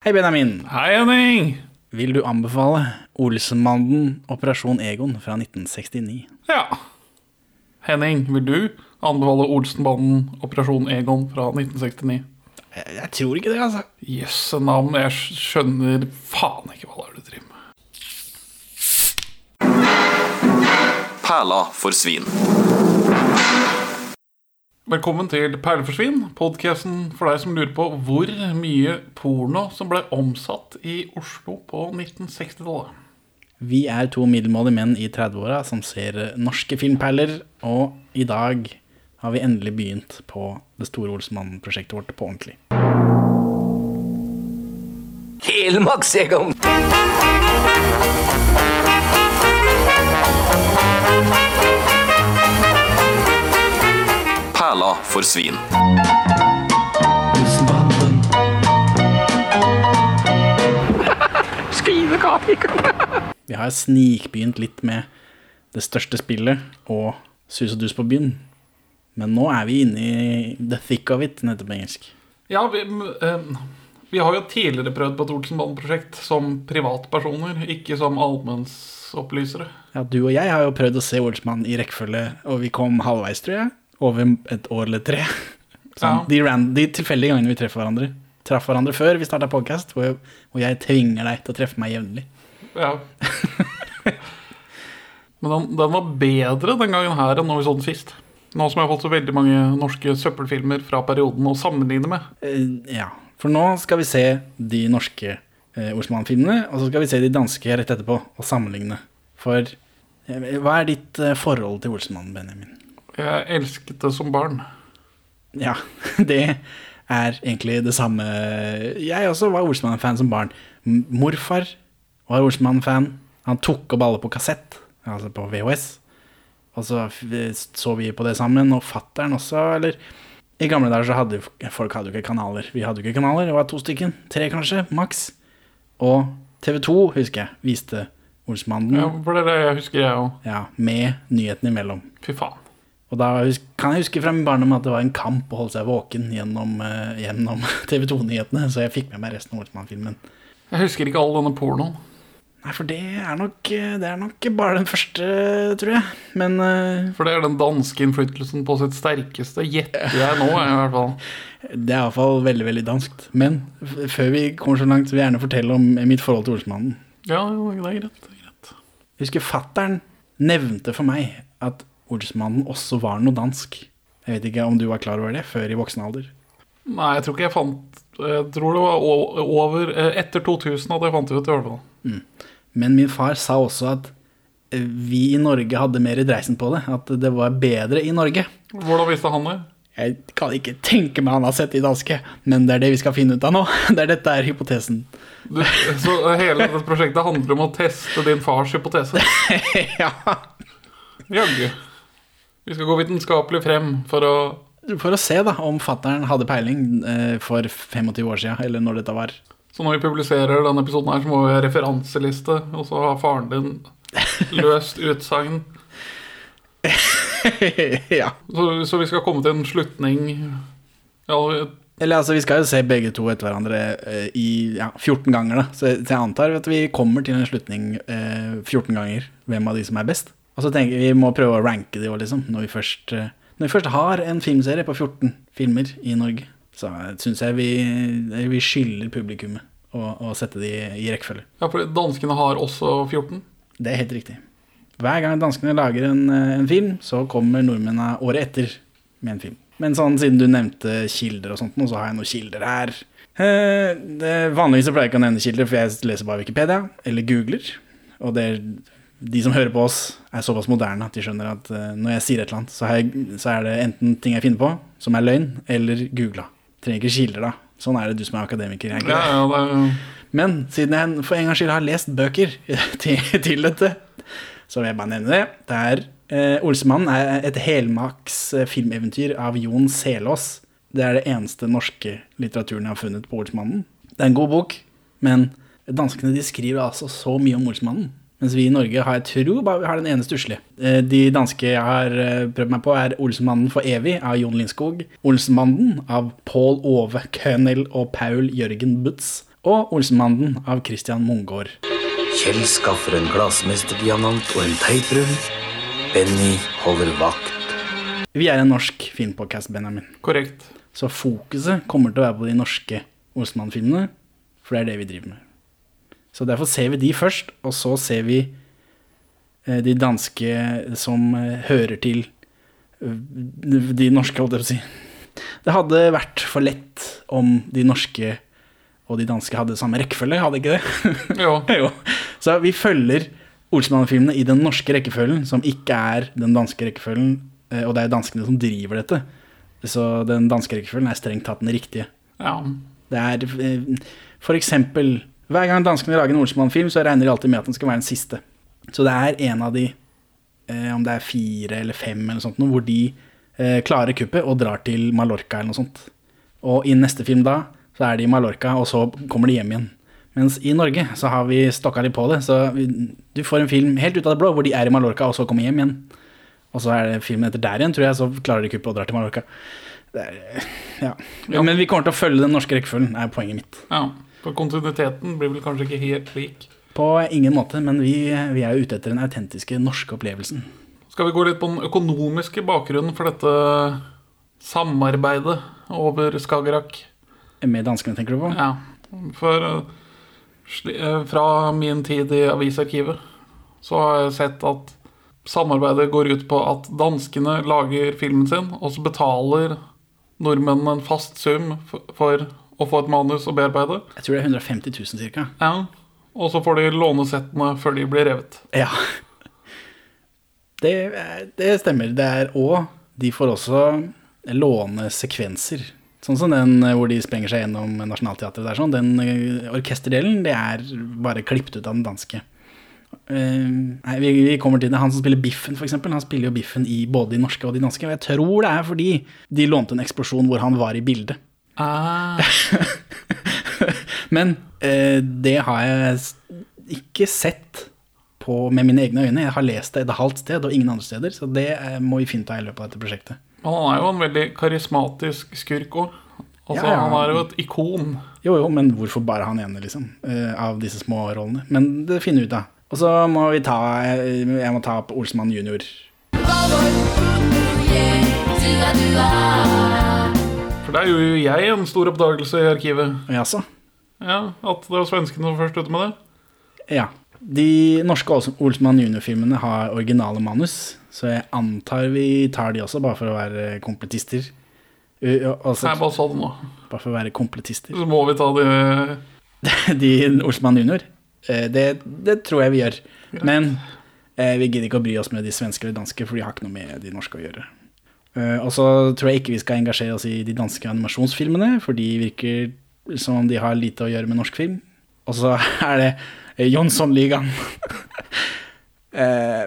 Hei, Benjamin. Hei, Henning. Vil du anbefale Olsenbanden Operasjon Egon fra 1969? Ja. Henning, vil du anbefale Olsenbanden Operasjon Egon fra 1969? Jeg, jeg tror ikke det, altså. Jøsse navn, jeg skjønner faen ikke hva det er du driver med. Perla for svin. Velkommen til Perleforsvinn, podkasten for deg som lurer på hvor mye porno som ble omsatt i Oslo på 1960-tallet. Vi er to middelmådige menn i 30-åra som ser norske filmperler, og i dag har vi endelig begynt på det store Olsmann-prosjektet vårt på ordentlig. Helmaks, Egon! Perla for svin. Vi har snikbegynt litt med det største spillet og sus og dus på byen. Men nå er vi inne i the thick of it, nettopp på engelsk. Ja, vi, eh, vi har jo tidligere prøvd på et Olsenbanen-prosjekt som privatpersoner, ikke som allmennsopplysere. Ja, du og jeg har jo prøvd å se Olsenbanen i rekkefølge, og vi kom halvveis, tror jeg. Over et år eller tre. Sånn, Ja. de, de tilfeldige gangene vi treffer hverandre. Traff hverandre før vi starta podkast, hvor, hvor jeg tvinger deg til å treffe meg jevnlig. Ja. Men den, den var bedre den gangen her enn når vi så den sist. Nå som jeg har fått så veldig mange norske søppelfilmer fra perioden å sammenligne med. Uh, ja, for nå skal vi se de norske uh, Olsmann-filmene, og så skal vi se de danske rett etterpå, og sammenligne. For uh, hva er ditt uh, forhold til Olsmann, Benjamin? Jeg elsket det som barn. Ja, det er egentlig det samme. Jeg også var Olsmann-fan som barn. Morfar var Olsmann-fan. Han tok opp alle på kassett, altså på VHS. Og så så vi på det sammen, og fattern også, eller I gamle dager så hadde folk hadde jo ikke kanaler. Vi hadde jo ikke kanaler, det var to stykken. Tre kanskje, maks. Og TV2, husker jeg, viste Olsmannen Ja, for det er det jeg husker, jeg òg. ja, med nyhetene imellom. Fy faen. Og da kan jeg huske fra min barndom at det var en kamp å holde seg våken gjennom, eh, gjennom TV 2-nyhetene, så jeg fikk med meg resten av Olsmann-filmen. Jeg husker ikke all denne pornoen. Nei, for det er, nok, eh, det er nok bare den første, tror jeg. Men eh, For det er den danske innflytelsen på sitt sterkeste, gjetter jeg nå, i hvert fall. det er iallfall veldig, veldig danskt. Men før vi kommer så langt, vil jeg gjerne fortelle om mitt forhold til Olsmannen. Ja, jo, det er greit. Det er greit. Jeg husker fattern nevnte for meg at Olsmannen også var noe dansk. Jeg vet ikke om du var klar over det før i voksen alder. Nei, jeg tror ikke jeg fant Jeg tror det var over eh, Etter 2000 at jeg fant det ut, i hvert fall. Men min far sa også at eh, vi i Norge hadde mer dreisen på det. At det var bedre i Norge. Hvordan visste han det? Jeg kan ikke tenke meg han har sett de danske, men det er det vi skal finne ut av nå. Det er dette er hypotesen. Du, så hele dette prosjektet handler om å teste din fars hypotese? ja. Jaggu. Vi skal gå vitenskapelig frem for å For å se da om fattern hadde peiling eh, for 25 år siden, eller når dette var. Så når vi publiserer denne episoden her, så må vi ha referanseliste, og så har faren din løst utsagn. ja. Så, så vi skal komme til en slutning ja, Eller altså, vi skal jo se begge to etter hverandre eh, i ja, 14 ganger, da. Så, så jeg antar at vi kommer til en slutning eh, 14 ganger, hvem av de som er best. Og så tenker vi vi må prøve å ranke de òg, liksom, når vi, først, eh, når vi først har en filmserie på 14 filmer i Norge. Så syns jeg vi, vi skylder publikummet å, å sette de i rekkefølge. Ja, for danskene har også 14. Det er helt riktig. Hver gang danskene lager en, eh, en film, så kommer nordmennene året etter med en film. Men sånn, siden du nevnte kilder og sånt, nå, så har jeg noen kilder her. Eh, det, vanligvis så pleier jeg ikke å nevne kilder, for jeg leser bare Wikipedia, eller googler. Og det, de som hører på oss, er såpass moderne at de skjønner at eh, når jeg sier et eller annet, så, har jeg, så er det enten ting jeg finner på, som er løgn, eller googla. Trenger ikke kilder, da. Sånn er det du som er akademiker. Er Ja, ja, er, Men siden jeg for en gangs skyld har lest bøker til, til dette, så vil jeg bare nevne det. Det er eh, Olsemannen er et helmaks eh, filmeventyr av Jon Selås. Det er det eneste norske litteraturen jeg har funnet på Olsmannen. Det er en god bok, men danskene de skriver altså så mye om Olsmannen. Mens vi i Norge har jeg tror bare vi har den ene stusslige. Eh, De danske jeg har eh, prøvd meg på, er 'Olsenmannen for evig' av Jon Lindskog. 'Olsenmannen' av Pål Ove Kønel og Paul Jørgen Butz. Og 'Olsenmannen' av Christian Mungård. Kjell skaffer en glassmesterdiamant og en teiprull. Benny holder vakt. Vi er en norsk filmpodcast, Benjamin. Korrekt. Så fokuset kommer til å være på de norske Olsenmann-filmene, for det er det vi driver med. Så derfor ser vi de først, og så ser vi eh, de danske som eh, hører til eh, de norske, holdt jeg på å si. Det hadde vært for lett om de norske og de danske hadde samme rekkefølge, hadde ikke det? Jo. jo. Så vi følger Olsenmann-filmene i den norske rekkefølgen, som ikke er den danske rekkefølgen, og det er danskene som driver dette. Så den danske rekkefølgen er strengt tatt den riktige. Ja. Det er for eksempel Hver gang danskene lager en Olsenmann-film, så regner de alltid med at den skal være den siste. Så det er en av de, eh, om det er fire eller fem eller sånt, noe, hvor de eh, klarer kuppet og drar til Mallorca eller noe sånt. Og i neste film da, så er de i Mallorca, og så kommer de hjem igjen. Mens i Norge så har vi stokka litt på det, så vi, du får en film helt ut av det blå hvor de er i Mallorca, og så kommer hjem igjen. Og så er det filmen etter der igjen, tror jeg, så klarer de kuppet og drar til Mallorca. Det er, ja. Ja. Men vi kommer til å følge den norske rekkefølgen, er poenget mitt. ja. For kontinuiteten blir vel kanskje ikke helt lik. På ingen måte, men vi, vi er ute etter den autentiske norske opplevelsen. Skal vi gå litt på den økonomiske bakgrunnen for dette samarbeidet over Skagerrak? Med danskene, tenker du på? Ja. For eh, eh, fra min tid i avisarkivet så har jeg sett at samarbeidet går ut på at danskene lager filmen sin, og så betaler nordmennene en fast sum for å få et manus og bearbeide. Jeg tror det er 150 000 cirka. Ja. Og så får de låne settene før de blir revet. Ja. Det, det stemmer. Det er òg De får også låne sekvenser. Sånn som den eh, hvor de sprenger seg gjennom Nationaltheatret. Der, sånn. Den eh, orkesterdelen det er bare klippet ut av den danske. Uh, nei, vi, vi kommer til det. Han som spiller Biffen, for eksempel, han spiller jo Biffen i både de norske og de danske. Og jeg tror det er fordi de lånte en eksplosjon hvor han var i bildet. Ah. Men eh, det har jeg ikke sett på, med mine egne øyne. Jeg har lest det et halvt sted og ingen andre steder, så det eh, må vi finne ut av i løpet av dette prosjektet. Men han er jo en veldig karismatisk skurk òg. Altså, Ja, ja. Han er jo et ikon. Jo, jo, men hvorfor bare han ene, liksom? eh, av disse små rollene. Men det finner vi ut av. Og så må vi ta eh, Jeg må ta opp Olsmann jr. For der gjorde jo jeg en stor oppdagelse i arkivet. Jaså? Ja, At det var svenskene som først ute med det. Ja. De norske Ols- Olsmann jr.-filmene har originale manus, så jeg antar vi tar de også, bare for å være kompletister. Altså, Jeg bare sa det nå. bare for å være kompletister. Så må vi ta de de Olsmann junior. Eh, Det, det tror jeg vi gjør. Men eh, vi gidder ikke å bry oss med de svenske eller danske, for de har ikke noe med de norske å gjøre. Eh, Og så tror jeg ikke vi skal engasjere oss i de danske animasjonsfilmene, for de virker som om de har lite å gjøre med norsk film. Og så er det eh, Jonsson-ligaen. Eh,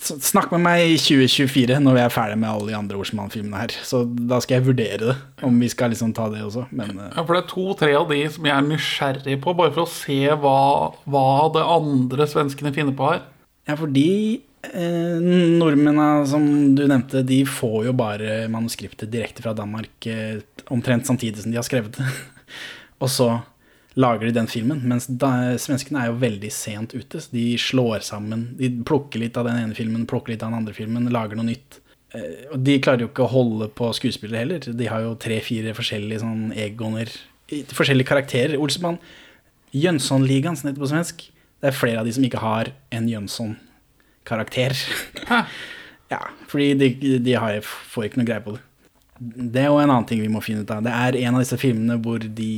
Snakk med meg i 2024 når vi er ferdig med alle de andre Olsmann-filmene her. Så da skal jeg vurdere det, om vi skal liksom ta det også. Men eh, Ja, For det er to-tre av de som jeg er nysgjerrig på, bare for å se hva, hva det andre svenskene finner på her. Ja, fordi eh, nordmennene som du nevnte, de får jo bare manuskriptet direkte fra Danmark eh, omtrent samtidig som de har skrevet det. Og så lager de den filmen, mens da, svenskene er jo veldig sent ute. Så de slår sammen, de plukker litt av den ene filmen, plukker litt av den andre filmen, lager noe nytt. Eh, og de klarer jo ikke å holde på skuespillere heller. De har jo tre-fire forskjellige sånn egoner, forskjellige karakterer. Olsmann, Jönssonligaen, som heter på svensk. Det er flere av de som ikke har en Jønsson-karakter. Hæ? ja, fordi de, de har, får ikke noe greie på det. Det er jo en annen ting vi må finne ut av. Det er en av disse filmene hvor de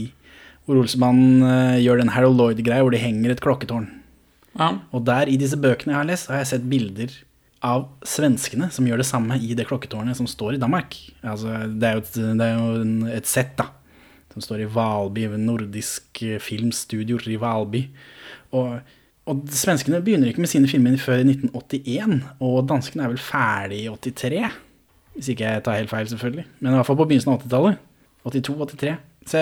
hvor Olsemannen uh, gjør den Harold Lloyd-greia hvor de henger et klokketårn. Ja. Og der, i disse bøkene jeg har lest, har jeg sett bilder av svenskene som gjør det samme i det klokketårnet som står i Danmark. Altså, det er jo et, det er jo en, et sett, da. Som står i Valby, nordisk filmstudio i Valby. Og, og svenskene begynner ikke med sine filmer før i 1981, og danskene er vel ferdig i 83. Hvis ikke jeg tar helt feil, selvfølgelig. Men i hvert fall på begynnelsen av 80-tallet. 82-83. Så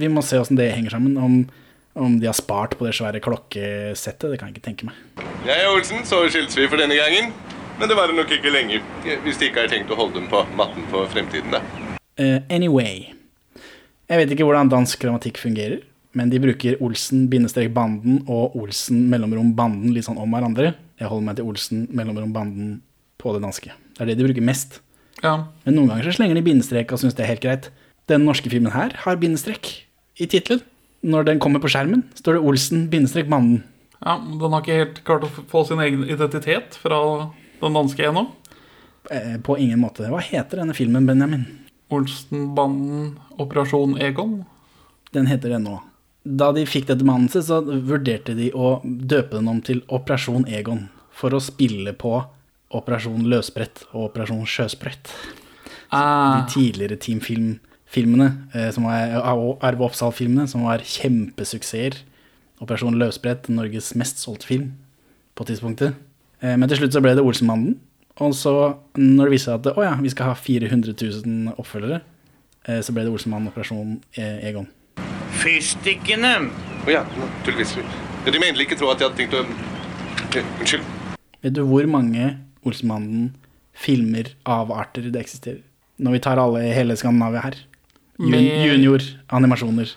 vi må se åssen det henger sammen. Om, om de har spart på det svære klokkesettet, det kan jeg ikke tenke meg. Jeg er Olsen, så skiltes vi for denne gangen. Men det varer nok ikke lenge. Hvis de ikke har tenkt å holde dem på matten for fremtiden, da. Uh, anyway. Jeg vet ikke hvordan dansk grammatikk fungerer. Men de bruker Olsen-banden og Olsen-mellomrom-banden litt sånn om hverandre. Jeg holder meg til Olsen-mellomrom-banden på det danske. Det er det de bruker mest. Ja. Men noen ganger så slenger de bindestrek og syns det er helt greit. Den norske filmen her har bindestrek i tittelen. Når den kommer på skjermen, står det Olsen-banden. ja. Den har ikke helt klart å få sin egen identitet fra den danske ennå. Eh, på ingen måte. Hva heter denne filmen, Benjamin? Olsenbanden Operasjon Egon. Den heter det nå. Da de fikk dette manuset, så vurderte de å døpe den om til Operasjon Egon. For å spille på Operasjon Løsbrett og Operasjon Sjøsprett. Ah, De tidligere Team Film-filmene, eh, som var og Arve Oppsal-filmene, som var kjempesuksesser. Operasjon Løsbrett, Norges mest solgte film på tidspunktet. Eh, Men til slutt så ble det Olsenmannen. Og så, når det viste seg at å ja, vi skal ha 400 000 oppfølgere, eh, så ble det Olsenmannen Operasjon eh, Egon. Fyrstikkene. Å ja, naturligvis. De må endelig ikke tro at jeg hadde tenkt å Eh, Unnskyld. Vet du hvor mange Olsmannen-filmer av arter det eksisterer? Når vi tar alle hele Skandinavia her. Jun Junior, animasjoner.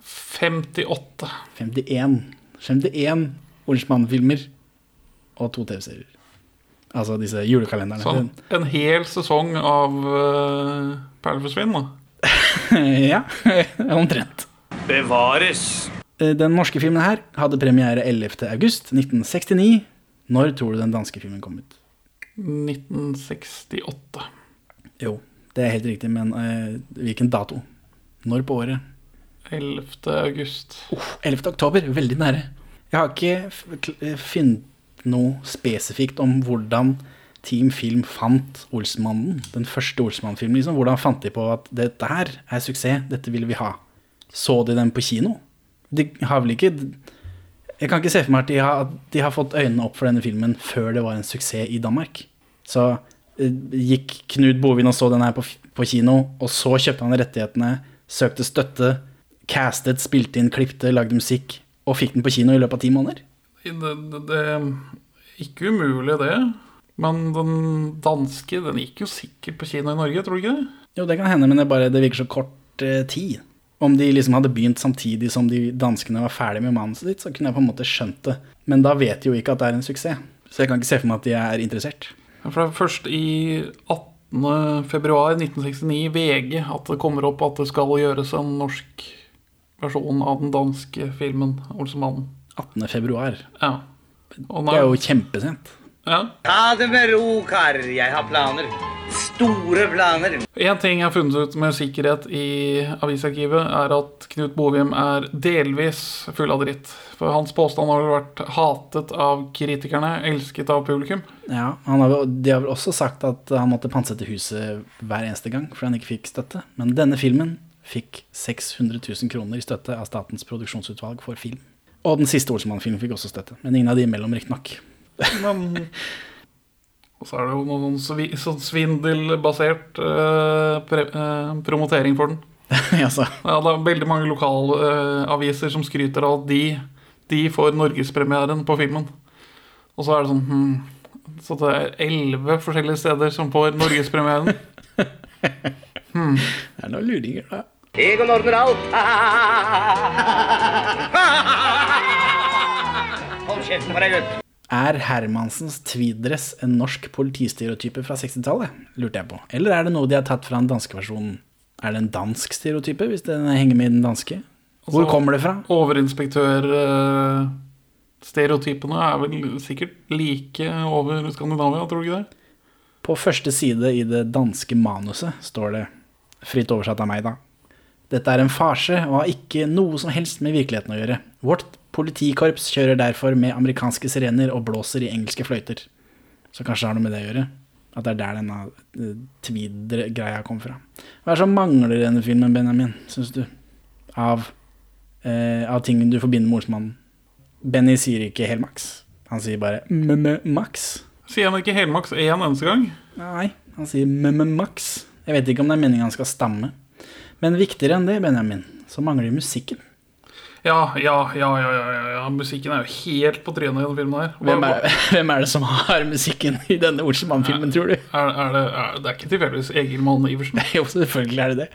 58. 51. 51 Olsmannen-filmer og to TV-serier. Altså disse julekalenderne. Sånn en hel sesong av uh, Perler for da. ja, omtrent. Bevares. Eh, Den norske filmen her hadde premiere 11. august 1969. Når tror du den danske filmen kom ut? 1968. Jo, det er helt riktig, men uh, hvilken dato? Når på året? 11. august. Uff, 11. oktober, veldig nære. Jeg har ikke eh, funnet noe spesifikt om hvordan Team Film fant Olsmannen, den første Olsmann-filmen. Liksom. Hvordan fant de på at dette her er suksess, dette vil vi ha? Så de den på kino? De har vel ikke Jeg kan ikke se for meg at de har, at de har fått øynene opp for denne filmen før det var en suksess i Danmark. Så eh, gikk Knut Bovin og så den her på, på kino, og så kjøpte han rettighetene, søkte støtte, castet, spilte inn, klipte, lagde musikk, og fikk den på kino i løpet av ti måneder. Det, det, det Ikke umulig, det. Men den danske den gikk jo sikkert på kino i Norge, tror du ikke det? Jo, det kan hende, men det, bare, det virker så kort eh, tid. Om de liksom hadde begynt samtidig som de danskene var ferdig med manuset ditt, så kunne jeg på en måte skjønt det. Men da vet de jo ikke at det er en suksess. Så jeg kan ikke se for meg at de er interessert. Ja, For det er først i 18. februar 1969 VG at det kommer opp at det skal gjøres en norsk versjon av den danske filmen 'Olsemannen'. 18. februar. Ja. Og Det er jo kjempesent. Ja. Ta det med ro, karer. Jeg har planer. Store planer. En ting jeg har funnet ut med sikkerhet i avisarkivet, er at Knut Bovim er delvis full av dritt. For hans påstand har vel vært hatet av kritikerne, elsket av publikum. Ja, han har, De har vel også sagt at han måtte pantsette huset hver eneste gang fordi han ikke fikk støtte. Men denne filmen fikk 600 000 kroner i støtte av Statens produksjonsutvalg for film. Og den siste Olsemann-filmen fikk også støtte, men ingen av de imellom, riktignok. Men Og så er det jo noen svi, sånn svindelbasert uh, pre, eh, promotering for den. altså, Ja, det er veldig mange lokalaviser uh, som skryter av at de, de får norgespremieren på filmen. Og så er det sånn hmm, Så det er elleve forskjellige steder som får norgespremieren. det er noen luringer, da. Egon ordner alt. Hold kjeften på deg, gutt. Er Hermansens tweeddress en norsk politistereotype fra 60-tallet? Lurte jeg på. Eller er det noe de har tatt fra den danske versjonen? Er det en dansk stereotype, hvis den henger med i den danske? Hvor Altså- kommer det fra? Overinspektør eh, er vel sikkert like over Skandinavia, tror du ikke det? På første side i det danske manuset står det, fritt oversatt av meg da, dette er en farse og har ikke noe som helst med virkeligheten å gjøre. Vårt politikorps kjører derfor med amerikanske sirener og blåser i engelske fløyter. Så kanskje det har noe med det å gjøre. At det er der denne eh, tweed-greia kom fra. Hva er det som mangler i denne filmen, Benjamin, syns du? Av, eh, av ting du forbinder med ordsmannen? Benny sier ikke helmaks. Han sier bare m-m-maks. Sier han ikke helmaks én eneste gang? Nei, han sier m-m-maks. Jeg vet ikke om det er meningen han skal stamme. Men viktigere enn det, Benjamin, så mangler musikken. Ja, ja, ja, ja, ja, ja. Musikken er jo helt på trynet i denne filmen her. Hvem er, hvem er det som har musikken i denne Olsenmann-filmen, tror du? Er, er det, er, det er ikke tilfeldigvis Egil Mann Iversen. Jo, selvfølgelig er det det.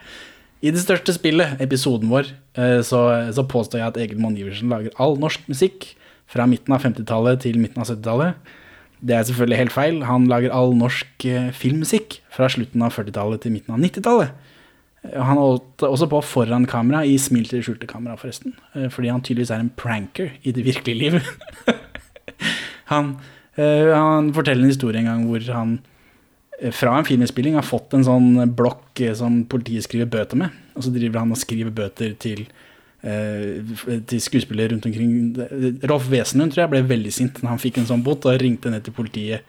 I det største spillet, episoden vår, eh, så, så påstår jeg at Egil Mann Iversen lager all norsk musikk fra midten av 50-tallet til midten av 70-tallet. Det er selvfølgelig helt feil. Han lager all norsk eh, filmmusikk fra slutten av 40-tallet til midten av 90-tallet. Han holdt også på foran kamera i Smil til det skjulte kamera, forresten. Eh, Fordi han tydeligvis er en pranker i det virkelige liv. han, eh, han forteller en historie en gang hvor han eh, fra en filminnspilling har fått en sånn blokk som politiet skriver bøter med. Og så driver han og skriver bøter til, til skuespillere rundt omkring. Rolf Wesenlund tror jeg ble veldig sint når han fikk en sånn bot og ringte ned til politiet.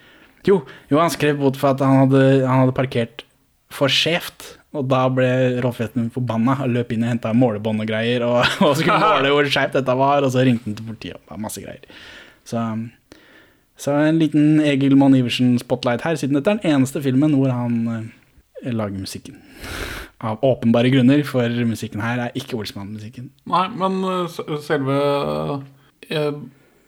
Jo, jo han skrev bot for at han hadde, han hadde parkert for skjevt. Og da ble Wesenlund forbanna og løp inn og henta målebånd og greier. Og, og skulle måle hvor skjevt dette var, og så ringte han til politiet. og Masse greier. Så så en liten Egil Monn Iversen-spotlight her, siden dette er den eneste filmen hvor han eh, lager musikken. Av åpenbare grunner, for musikken her er ikke Olsmann-musikken. Nei, men eh, selve eh,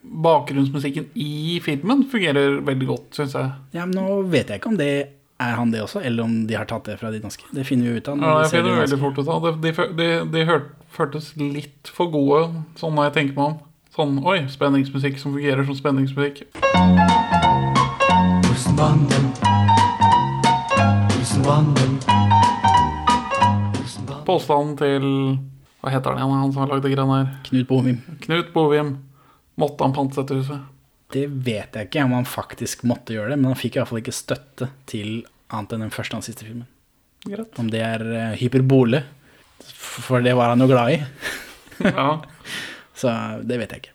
bakgrunnsmusikken i filmen fungerer veldig godt, syns jeg. Ja, men Nå vet jeg ikke om det er han det også, eller om de har tatt det fra de danske. Det finner vi ut av. Ja, jeg finner de det veldig fort ut av. De, de, de, de hør, føltes litt for gode, sånn når jeg tenker meg om. Sånn, oi, spenningsmusikk som fungerer som spenningsmusikk. Olsenbanden. Olsenbanden. Olsenbanden. Påstanden til Hva heter han igjen, han som har lagd de greiene her? Knut Bovim. Knut Bovim. Måtte han pantsette huset? Det vet jeg ikke om han faktisk måtte gjøre det, men han fikk i hvert fall ikke støtte til annet enn den første og den siste filmen. Greit. Om det er eh, hyperbole, for det var han jo glad i. Ja. Så det vet jeg ikke.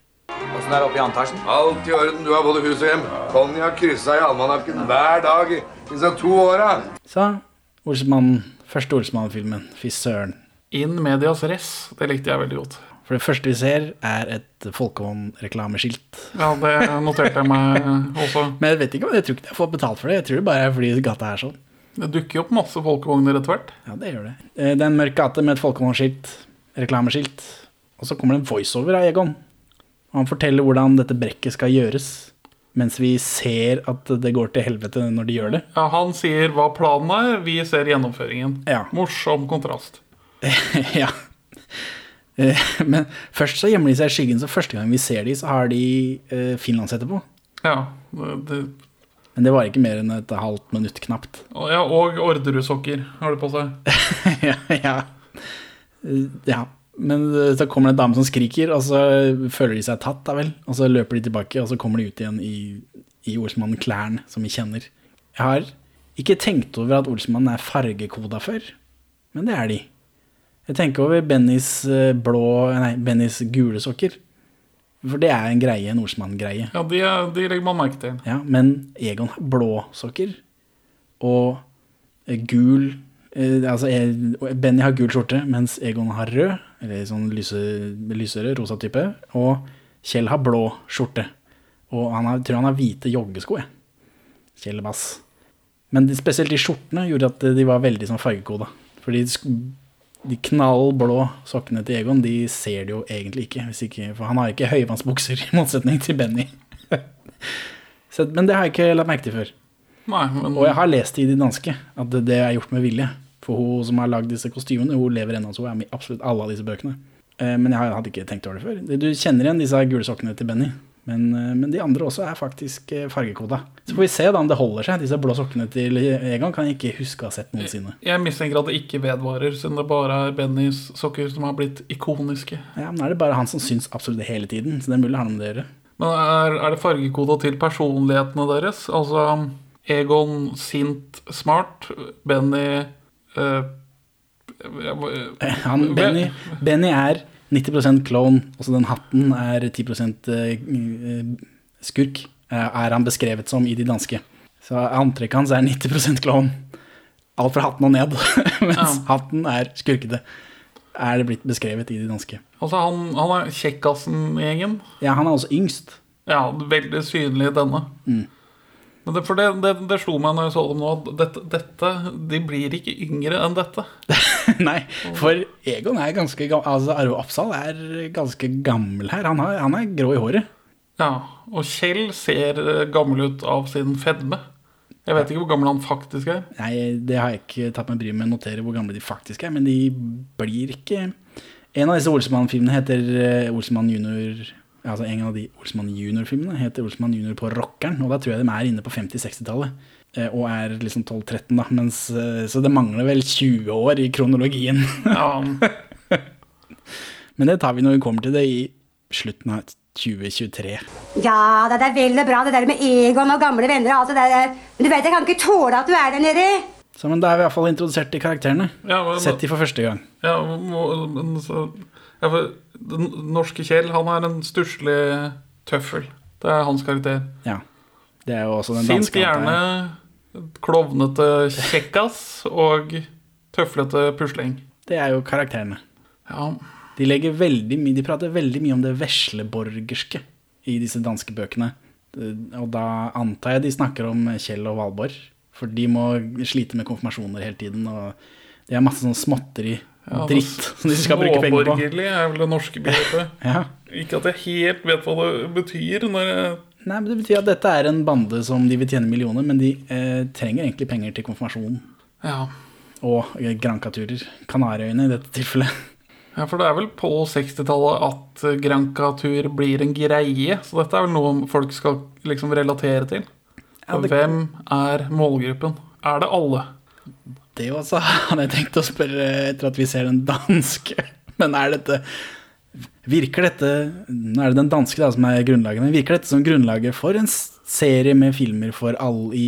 Åssen er det oppe i antasjen? Alt i orden. Du har både hus og hjem. Konjakk kryssa i almanakken hver dag i disse to åra. Så Olsmann, første Olsmann-filmen. Fy søren. In medias res. Det likte jeg veldig godt. For det første vi ser, er et folkevogn-reklameskilt. Ja, det noterte jeg meg også. Men jeg vet ikke om jeg tror ikke jeg får betalt for det. Jeg tror det bare er fordi gata er sånn. Det dukker jo opp masse folkevogner etter hvert. Ja, det gjør det. Eh, Det er en mørk gate med et Folkvogn-skilt, reklameskilt. Og så kommer det en voiceover av Egon. Og han forteller hvordan dette brekket skal gjøres. Mens vi ser at det går til helvete når de gjør det. Ja, Han sier hva planen er, vi ser gjennomføringen. Ja. Morsom kontrast. ja. Eh, Men først så gjemmer de seg i skyggen, så første gang vi ser de, så har de eh, finlandshette på. Ja, det, det, Men det var ikke mer enn et halvt minutt, knapt. ja og Orderud-sokker har du på seg. ja, ja. Eh, ja. Men eh, så kommer det en dame som skriker, og så føler de seg tatt, da vel. Og så løper de tilbake, og så kommer de ut igjen i, i Olsmann-klærne, som vi kjenner. Jeg har ikke tenkt over at Olsmann er fargekoda før, men det er de. Jeg tenker over Bennys eh, blå Nei, Bennys gule sokker. For det er en greie, en ordsmann-greie. Ja, de, er- de legger man merke til. Ja, men Egon har blå sokker og eh, gul eh, Altså, eh, Benny har gul skjorte, mens Egon har rød, eller sånn lyse, lysere, rosa type. Og Kjell har blå skjorte. Og han har, tror han har hvite joggesko, jeg. Kjell Bass. Men de, spesielt de skjortene gjorde at de var veldig sånn fargekoda. Fordi de, de knallblå sokkene til Egon, de ser du jo egentlig ikke, ikke. For han har ikke høyvannsbukser, i motsetning til Benny. Så, men det har jeg ikke lagt merke til før. Nei, men Og jeg har lest i de danske at det, det er gjort med vilje. For hun som har lagd disse kostymene, hun lever ennå, så hun er med i absolutt alle av disse bøkene. Eh, Men jeg hadde ikke tenkt over det før. Du kjenner igjen disse gule sokkene til Benny. Men, eh, men de andre også er faktisk eh, fargekoda. Så får vi se da om det holder seg. Disse blå sokkene til Egon kan jeg ikke huske å ha sett noensinne. jeg mistenker at det ikke vedvarer, siden det bare er Bennys sokker som har blitt ikoniske. Ja, men er det bare han som syns absolutt det hele tiden, så det er mulig han med det gjøre. Men er, er det fargekoda til personlighetene deres? Altså Egon sint, smart, Benny øh, øh, øh, Han, Benny, Benny er 90% klovn, også den hatten er 10 eh, eh, skurk, eh, er han beskrevet som i de danske. Så antrekket hans er 90 klovn. Alt fra hatten og ned, mens Ja. hatten er skurkete. Er det blitt beskrevet i de danske. Altså, han, han er kjekkasen i gjengen. Ja, han er også yngst. Ja, veldig synlig i denne. Mm. Men det, for det, det, det slo meg når jeg så dem nå, at dette, dette De blir ikke yngre enn dette. Nei, for Egon er ganske gammel. Altså, Arve Oppsal er ganske gammel her. Han, har, han er grå i håret. Ja, Og Kjell ser eh, gammel ut av sin fedme. Jeg vet ikke hvor gammel han faktisk er. Nei, det har jeg ikke tatt meg bryet med å notere hvor gamle de faktisk er, men de blir ikke En av disse Olsemann-filmene heter Olsemann Olsenmann junior Altså en av de Olsmann junior-filmene heter Olsmann junior på Rockeren, og da tror jeg de er inne på 50-60-tallet. eh, Og er liksom 12-13, da. Mens, eh, så det mangler vel 20 år i kronologien. Ja, Men det tar vi når vi kommer til det i slutten av 2023. Ja, det er vel og bra det der med Egon og gamle venner og alt det der. Men du vet, jeg kan ikke tåle at du er der nede. Så men da er vi iallfall introdusert til karakterene. ja, men, Sett de for første gang. ja, men så, ja, for Den norske Kjell han er en stusslig tøffel. Det er hans karakter. Ja. Det er jo også den Sint, danske gjerne klovnete kjekkas og tøflete pusling. Det er jo karakterene. Ja, De legger veldig mye De prater veldig mye om det vesleborgerske i disse danske bøkene. Og da antar jeg de snakker om Kjell og Valborg. For de må slite med konfirmasjoner hele tiden. Og det er masse sånn småtteri Ja, dritt som de skal bruke penger på. Småborgerlig er vel det norske begrepet. Ja. Ikke at jeg helt vet hva det betyr. Jeg, Nei, men Det betyr at dette er en bande som de vil tjene millioner, men de eh, trenger egentlig penger til konfirmasjon ja. og eh, Granca-turer. Kanariøyene i dette tilfellet. ja, for det er vel på 60-tallet at eh, Granca-tur blir en greie. Så dette er vel noe folk skal liksom relatere til. Ja, det- Hvem er målgruppen? Er det alle? Det også hadde jeg tenkt å spørre etter at vi ser den danske. Men er dette Virker dette Nå er det den danske da, som er grunnlaget, men virker dette som grunnlaget for en serie med filmer for alle i,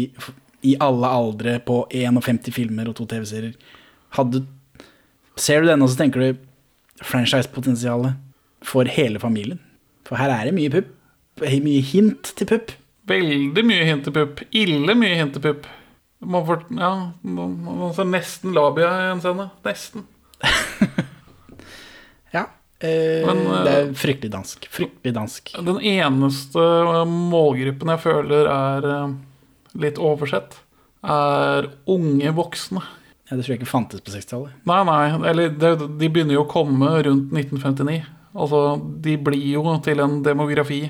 i alle aldre på 51 filmer og to TV-serier? Ser du denne, så tenker du franchise-potensialet for hele familien? For her er det mye pupp. Mye hint til pupp. Veldig mye hint til pupp. Ille mye hint til pupp. Man får, ja, man, man ser nesten labia i en scene. Nesten. Ja. Eh, Men, eh, det er fryktelig dansk. Fryktelig dansk. Den eneste eh, målgruppen jeg føler er eh, litt oversett, er unge voksne. Ja, det tror jeg ikke fantes på 60-tallet. Nei, nei, eller de, de begynner jo å komme rundt 1959. Altså, de blir jo til en demografi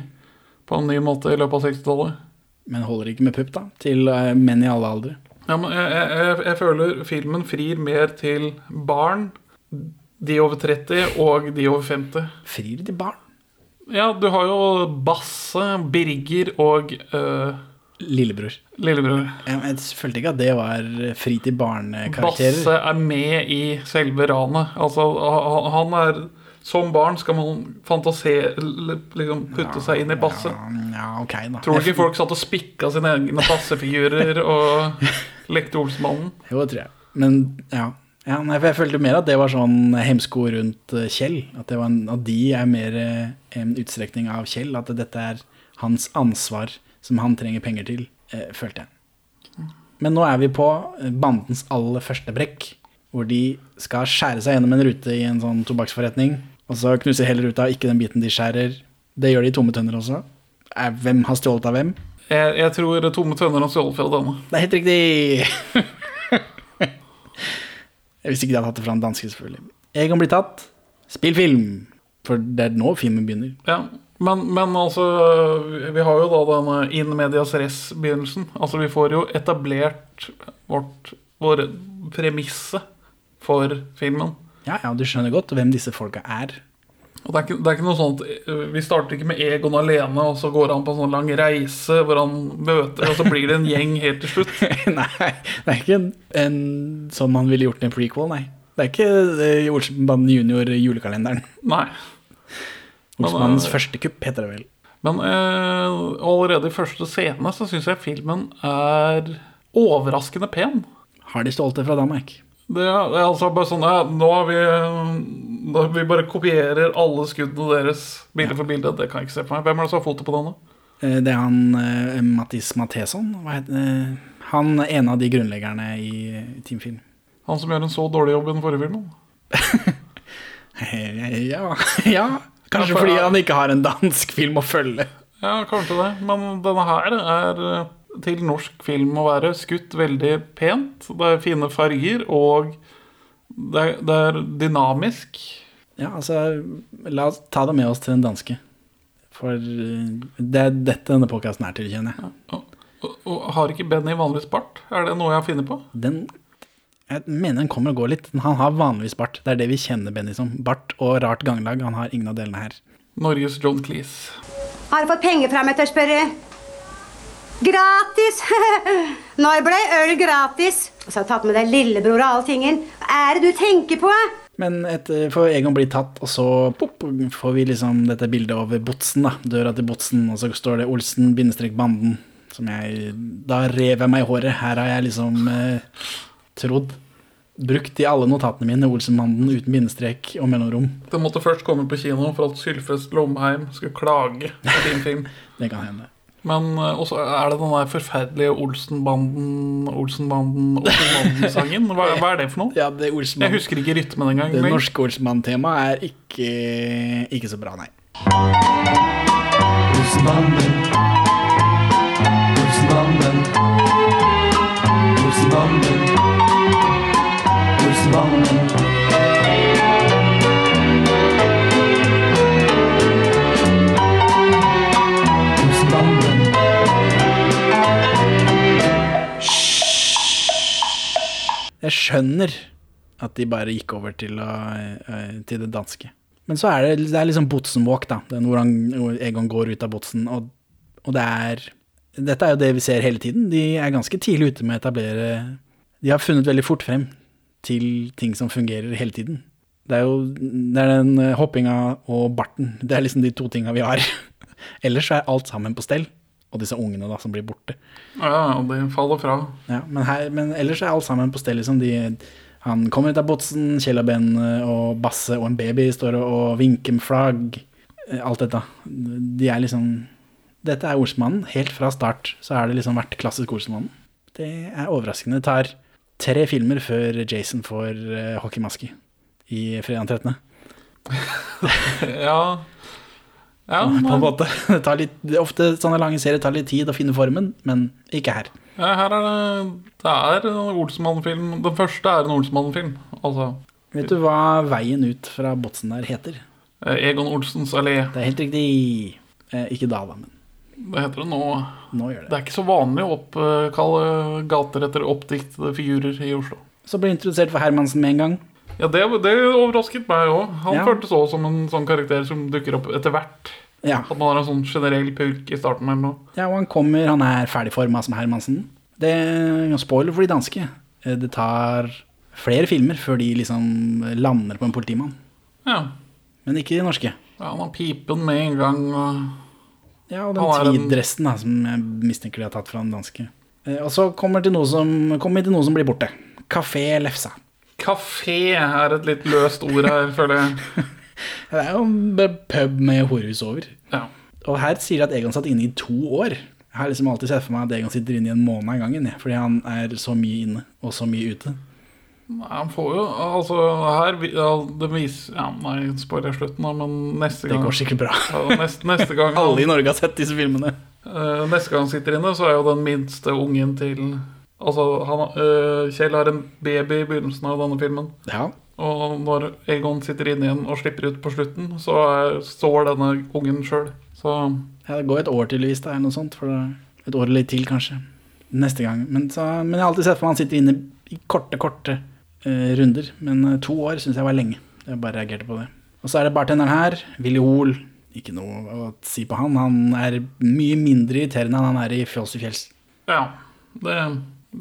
på en ny måte i løpet av 60-tallet. Men holder ikke med pupp, da? Til menn i alle aldre. Ja, men jeg, jeg, jeg, føler filmen frir mer til barn, de over 30 og de over 50. Frir til barn? Ja, du har jo Basse, Birger og øh, Lillebror. lillebror. Jeg, jeg følte ikke at det var fri til barnekarakterer. Basse er med i selve ranet. Altså, han- er Som barn skal man fantasere Liksom putte seg inn i Basse. Ja, ja, ok, da. Tror du ikke folk satt og spikka sine egne Basse-figurer og lekte Olsmannen? Jo, det tror jeg. Men ja. ja nei, for jeg følte mer at det var sånn hemsko rundt eh, Kjell. At, en, at de er mer eh, en utstrekning av Kjell. At dette er hans ansvar som han trenger penger til, eh, følte jeg. Men nå er vi på bandens aller første brekk. Hvor de skal skjære seg gjennom en rute i en sånn tobakksforretning. Og så knuser hele ruta, ikke den biten de skjærer. Det gjør de i tomme tønner også. Hvem har stjålet av hvem? Jeg, jeg tror Tomme tønner og stjålet fra denne. Det er helt riktig! Jeg visste ikke de hadde hatt det fra en danske, selvfølgelig. Egon blir tatt. Spill film! For det er nå filmen begynner. Ja, men, men altså Vi har jo da denne in medias res-begynnelsen. Altså Vi får jo etablert vårt, vår premisse for filmen. Ja, ja, du skjønner godt hvem disse folka er. Og det er, ikke, det er ikke noe sånt eh, Vi starter ikke med Egon alene, og så går han på en sånn lang reise hvor han møter, og så blir det en gjeng helt til slutt. nei, det er ikke en, en sånn man ville gjort i en prequel, nei. Det er ikke eh, Olsenbanden junior julekalenderen. Nei. Olsenmannens eh, første kupp, heter det vel. Men eh, allerede i første scene så syns jeg filmen er overraskende pen. Har de stjålet det fra Danmark? Det er, det er altså bare sånn ja, Nå har vi Vi bare kopierer alle skuddene deres bilde for bilde. Det kan jeg ikke se for meg. Hvem er det som har foto på denne? da? Det er han uh, Mattis Matheson. Eh, Han er en av de grunnleggerne i Team Film. Han som gjør en så dårlig jobb i den forrige filmen? Ja, ja. Kanskje Ja, for- fordi han ikke har en dansk film å følge. Ja, kanskje det. Men denne her er eh, til norsk film å være skutt veldig pent. Det er fine farger, og det er, det er dynamisk. Ja, altså, la oss ta det med oss til den danske. For eh, det er dette denne podkasten er til, kjenner jeg. Og, Og, og har ikke Benny vanligvis bart? Er det noe jeg har funnet på? Den Jeg mener den kommer og går litt. Han har vanligvis bart. Det er det vi kjenner Benny som. Bart og rart ganglag. Han har ingen av delene her. Norges John Cleese. Har du fått penger fra meg til å spørre? Gratis! Når ble øl gratis? Og så har jeg tatt med deg lillebror og alltingen. Hva er det du tenker på? Men etter, for Egon blir tatt, og så pop, får vi liksom dette bildet over Botsen, da. Døra til Botsen, og så står det Olsen-banden. Som jeg Da rev jeg meg i håret. Her har jeg liksom eh, trodd. Brukt i alle notatene mine Olsen-banden uten bindestrek og mellomrom. Den måtte først komme på kino for at Sylfest Lomheim skulle klage på din film. Det kan hende. Men eh, også er det den der forferdelige Olsenbanden, Olsenbanden, Olsenbanden-sangen. Hva, hva er det for noe? Ja, det Jeg husker ikke rytmen engang. Det norske Olsenband-temaet er ikke, ikke så bra, nei. Olsenbanden. Olsenbanden. Olsenbanden. Olsenbanden. Jeg skjønner at de bare gikk over til, å, eh, til det danske. Men så er det, det er liksom Botsen-walk, da. Den hvor, han, Egon går ut av Botsen. Og, og det er Dette er jo det vi ser hele tiden. De er ganske tidlig ute med å etablere De har funnet veldig fort frem til ting som fungerer hele tiden. Det er jo det er den eh, hoppinga og barten. Det er liksom de to tinga vi har. Ellers er alt sammen på stell. Og disse ungene da som blir borte. Ja, og de faller fra. Ja, men, her, men ellers er alt sammen på stell. Liksom. De, han kommer ut av botsen, Kjell og Ben og Basse og en baby står og, og vinker med flagg. Eh, Alt dette. De er liksom Dette er Olsmannen. Helt fra start så har det liksom vært klassisk Olsmannen. Det er overraskende. Det tar tre filmer før Jason får uh, hockeymaske i fredag den 13. Ja, ja På en måte. Det tar litt, ofte sånne lange serier tar litt tid å finne formen, men ikke her. ja, her er det Det er en Olsenmann-film. Den første er en Olsenmann-film. Altså Vet du hva veien ut fra botsen der heter? eh, Egon Olsens allé. Det er helt riktig. Eh, ikke da, da, men Det heter det nå. nå Det det. er ikke så vanlig å oppkalle gater etter oppdiktede figurer i Oslo. Så ble jeg introdusert for Hermansen med en gang. Ja, det, det overrasket meg òg. Han Ja. føltes også som en sånn karakter som dukker opp etter hvert. Ja. At man har en sånn generell purk i starten eller noe. ja, og han kommer, han er ferdigforma som Hermansen. Det er spoiler for de danske. Eh, Det tar flere filmer før de liksom lander på en politimann. Ja. Men ikke de norske. ja han har pipen med en gang. Og... Ja, og den tweed-dressen som jeg mistenker de har tatt fra den danske. Eh, Og så kommer vi til noe som blir borte. Kafé Lefsa. Kafé er et litt løst ord her, føler jeg. Det er jo en pub med horehus over. Ja. Og her sier de at Egon satt inne i to år. Jeg har liksom alltid sett for meg at Egon sitter inne i en måned av gangen. Fordi han er så mye inne og så mye ute. Nei, han får jo Altså, her Det viser Ja, nei, spoiler slutten, da, men neste gang Det går sikkert bra. neste, neste gang Alle i Norge har sett disse filmene. eh, Neste gang han sitter inne, så er jo den minste ungen til Altså, han, eh, Kjell har en baby i begynnelsen av denne filmen. Ja, Og når Egon sitter inne igjen og slipper ut på slutten, så er, står denne ungen sjøl. Ja Det går et år tydeligvis, det er noe sånt. Et år eller til, kanskje. Neste gang. Men, så, men jeg har alltid sett for meg han sitter inne i korte, korte uh, runder. Men uh, to år syns jeg var lenge. Jeg bare reagerte på det. Og så er det bartenderen her, Willy Hoel. Ikke noe å si på han. Han er mye mindre irriterende enn han er i Fjols i fjells. ja, det,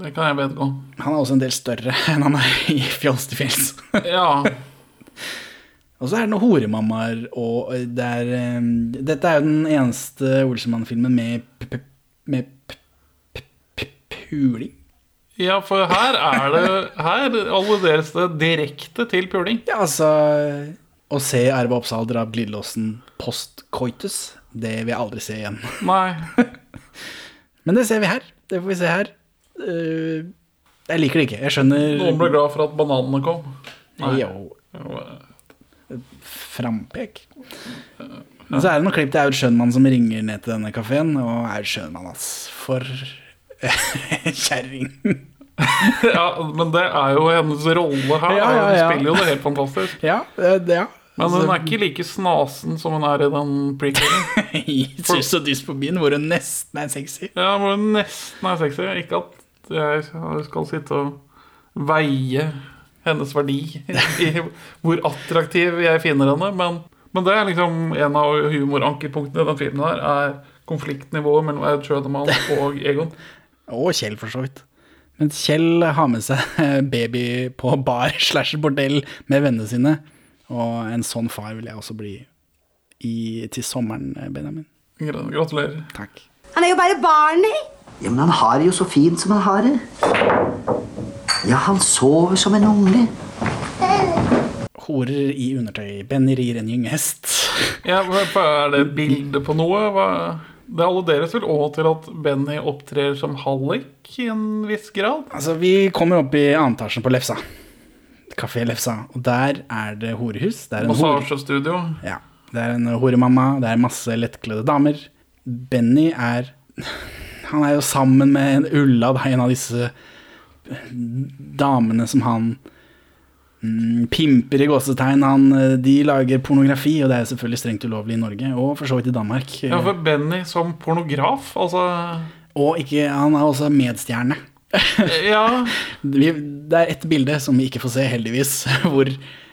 det kan jeg vedgå. Han er også en del større enn han er i Fjols til fjells. Ja, Og så er det noen horemammaer, og det er um, Dette er jo den eneste Olsenmann-filmen med med puling. ja, for her er det Her alluderes det direkte til puling. Ja, altså Å se Erva Oppsal dra glidelåsen post coitus, det vil jeg aldri se igjen. Nei. Men det ser vi her. Det får vi se her. Eh, jeg liker det ikke. Jeg skjønner Noen ble glad for at bananene kom. Nei. Jo, frampek. Men så er det noen klipp til Aud Schønmann som ringer ned til denne kafeen, og Aud Schønmann, ass. For kjerring. Ja, men det er jo hennes rolle her. Ja, ja, ja. Hun spiller jo det helt fantastisk. Ja, det, ja. Men hun er ikke like snasen som hun er i den prequelen. I Sus og dyspobien, hvor hun nesten er sexy. Ja, hvor hun nesten er sexy. Ikke at jeg skal sitte og veie hennes verdi i hvor attraktiv jeg finner henne, men, men det er liksom en av humorankerpunktene i den filmen her, er konfliktnivået mellom Aud Schødemann og Egon. Og Kjell, for så vidt. Men Kjell har med seg baby på bar slash bordell med vennene sine. Og en sånn far vil jeg også bli i, til sommeren, Benjamin. Gratulerer. Takk. Han er jo bare barnet. Ja, men han har det jo så fint som han har det. Ja, han sover som en unge. Horer i undertøy. Benny rir en gynghest. Ja, hva- hva er det et bilde på noe? Hva? Det alluderes vel òg til at Benny opptrer som hallik i en viss grad? Altså, vi kommer opp i annen etasjen på Lefsa. Kafé Lefsa. Og der er det horehus. Det er en hore... Ja. Det er en horemamma, det er masse lettkledde damer. Benny er Han er jo sammen med en Ulla, en av disse damene som han mm, pimper i gåsetegn. Han, eh, de lager pornografi, og det er selvfølgelig strengt ulovlig i Norge, og for så vidt i Danmark. Ja, for Benny som pornograf, altså Og ikke, han er også medstjerne. Ja. Det er ett bilde som vi ikke får se, heldigvis, hvor,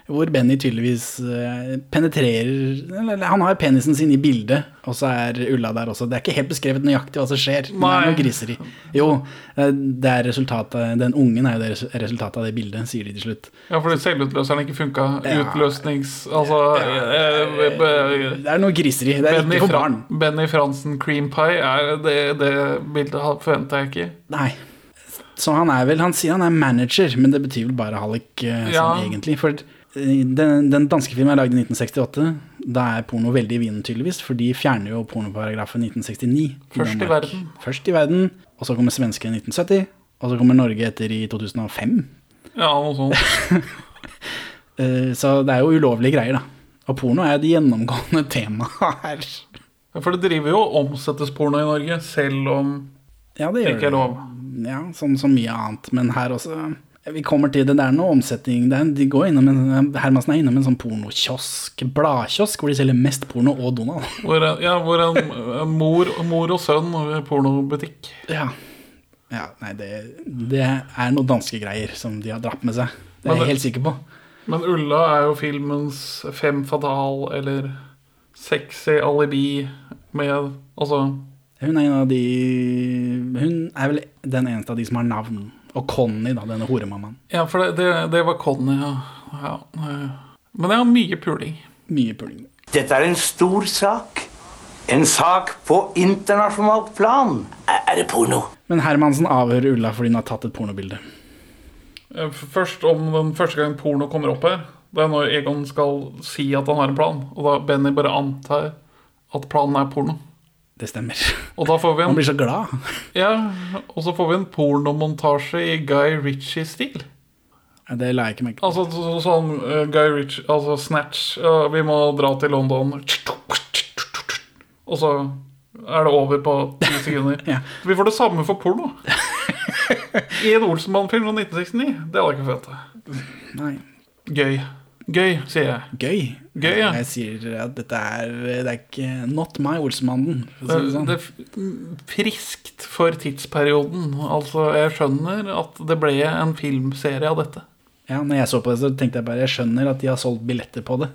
hvor Benny tydeligvis eh, penetrerer eller, Han har penisen sin i bildet, og så er Ulla der også. Det er ikke helt beskrevet nøyaktig hva som skjer. men Det er noe griseri. Jo, eh, det er resultatet Den ungen er jo det resultatet av det bildet, sier de til slutt. ja, fordi selvutløseren ikke funka. Ja. Utløsnings... Altså eh, eh, Det er noe griseri. Det er Benny, ikke for Fra barn. Benny Fransen cream pie er det, det bildet forventa jeg ikke. Nei. Så han er vel Han sier han er manager, men det betyr vel bare hallik sånn Ja. egentlig. For den, den danske filmen er lagd i 1968. Da er porno veldig i vinden, tydeligvis, for de fjerner jo pornoparagrafen 1969. Først i verden. Først i verden, og så kommer svenske i 1970, og så kommer Norge etter i 2005. Ja, noe sånt. Eh, Så det er jo ulovlige greier, da. Og porno er et gjennomgående tema her. For det driver jo og omsettes porno i Norge, selv om Ja, det det ikke er lov. Ja, sånn som så mye annet. Men her også Vi kommer til det. Det er noe omsetning. Er, de går innom en, Hermansen er innom en sånn pornokiosk, bladkiosk, hvor de selger mest porno og Donald. Hvor, ja, hvor en, en mor, mor og sønn over pornobutikk. Ja. ja nei, det, det er noen danske greier som de har dratt med seg. Det er Men jeg helt sikker på. Men Ulla er jo filmens fem fatal, eller sexy alibi med Altså Hun er en av de Hun er vel den eneste av de som har navn. Og Conny, da, denne horemammaen. Ja, for det, det, det var Conny, ja. ja. Men det er mye puling. Mye puling. Dette er en stor sak. En sak på internasjonalt plan. Er er det porno? Men Hermansen avhører Ulla fordi hun har tatt et pornobilde. Eh, Først om den første gang porno kommer opp her. Det er når Egon skal si at han har en plan, og da Benny bare antar at planen er porno. Det stemmer. Og da får vi en, Man blir så glad. ja, og så får vi en pornomontasje i Guy Ritchie-stil. Ja, Det la jeg ikke merke til. Altså så, så- sånn uh, Guy Ritchie, altså Snatch. uh, vi må dra til London. Og så er det over på ti sekunder. Ja. Vi får det samme for porno. I en Olsenmann-film fra 1969. Det hadde jeg ikke forventa. Gøy. Gøy, sier jeg. Gøy. Gøy, ja. Jeg sier at dette er Det er ikke Not my Olsemannen. det sånn. Det er friskt for tidsperioden. Altså, jeg skjønner at det ble en filmserie av dette. Ja, når jeg så på det, så tenkte jeg bare Jeg skjønner at de har solgt billetter på det.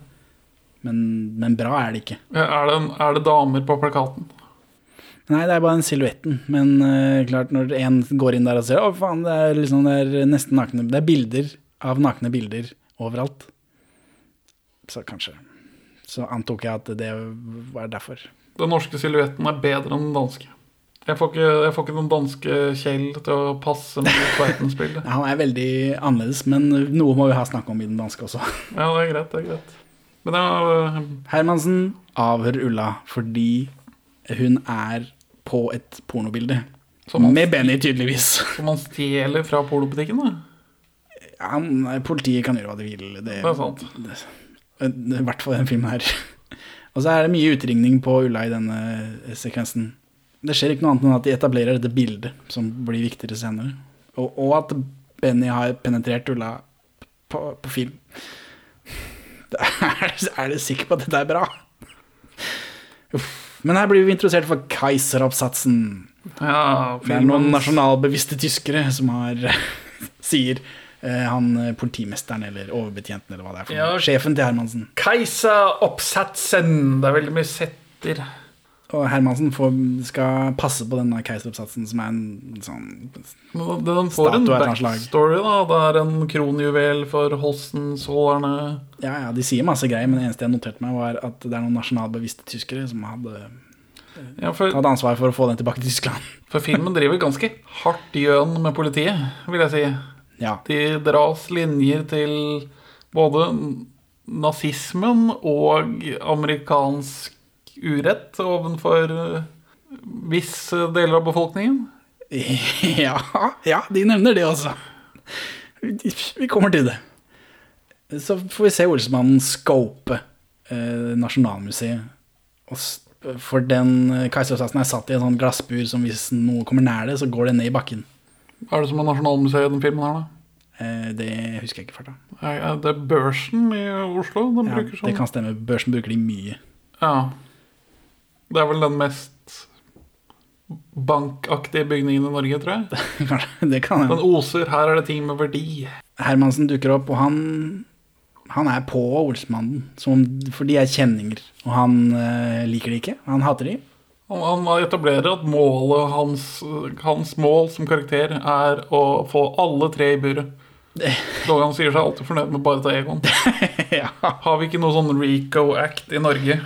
Men, men bra er det ikke. Er det, er det damer på plakaten? Nei, det er bare den silhuetten. Men uh, klart, når en går inn der og ser Å, faen, det er liksom Det er nesten nakne Det er bilder av nakne bilder overalt. Så kanskje. Så antok jeg at det var derfor. Den norske silhuetten er bedre enn den danske. Jeg får ikke, jeg får ikke den danske Kjell til å passe med verdensbildet. Han er veldig annerledes, men noe må vi ha snakk om i den danske også. Ja, det er greit, det er greit. Men jeg, Hermansen avhører Ulla fordi hun er på et pornobilde. Med Benny, tydeligvis. som man stjeler fra pornobutikken, da. Ja, politiet kan gjøre hva de vil. Det, Det er sant. I hvert fall i denne filmen her. Og så er det mye utringning på Ulla i denne sekvensen. Det skjer ikke noe annet enn at de etablerer dette bildet, som blir viktigere senere. Og, og at Benny har penetrert Ulla på, på film. Er er du sikker på at dette er bra? Uff. Men her blir vi introdusert for Kaiser-oppsatsen. Ja, Det er noen nasjonalbevisste tyskere som har sier eh, han eh, politimesteren eller overbetjenten eller hva det er for Ja. noe. Sjefen til Hermansen. Keiseroppsatsen. Det er veldig mye setter. Og Hermansen får, skal passe på denne Kaiser-oppsatsen som er en sånn Statue, Den får en av et slag. backstory. da Det er en kronjuvel for Hossensålerne. Ja, ja, de sier masse greier, men det eneste jeg noterte meg, var at det er noen nasjonalbevisste tyskere som hadde Ja, for, tatt ansvar for å få den tilbake til Tyskland. for filmen driver ganske hardt gjøn med politiet, vil jeg si. Ja. De dras linjer til både nazismen og amerikansk urett overfor eh, visse deler av befolkningen. ja, ja, de nevner det også. Vi kommer til det. Så får vi se Olsmannen scope eh, Nasjonalmuseet. Og for den keisersatsen er satt i en sånn glassbur som hvis noe kommer nær det, så går det ned i bakken. Hva er det som er Nasjonalmuseet i den filmen her, da? Eh, det husker jeg ikke farta. Det er Børsen i Oslo de Ja, bruker sånn? det kan stemme. Børsen bruker de mye. Ja. Det er vel den mest bankaktige bygningen i Norge, tror jeg. Kanskje, det kan jeg. Den oser 'her er det ting med verdi'. Hermansen dukker opp, og han Han er på Olsmannen, som, for de er kjenninger. Og han øh, liker de ikke. Han hater de. Han, etablerer at målet hans, hans mål som karakter er å få alle tre i buret. Dog han sier seg alltid fornøyd med bare å ta Egon. ja. Har vi ikke noe sånn Rico Act i Norge?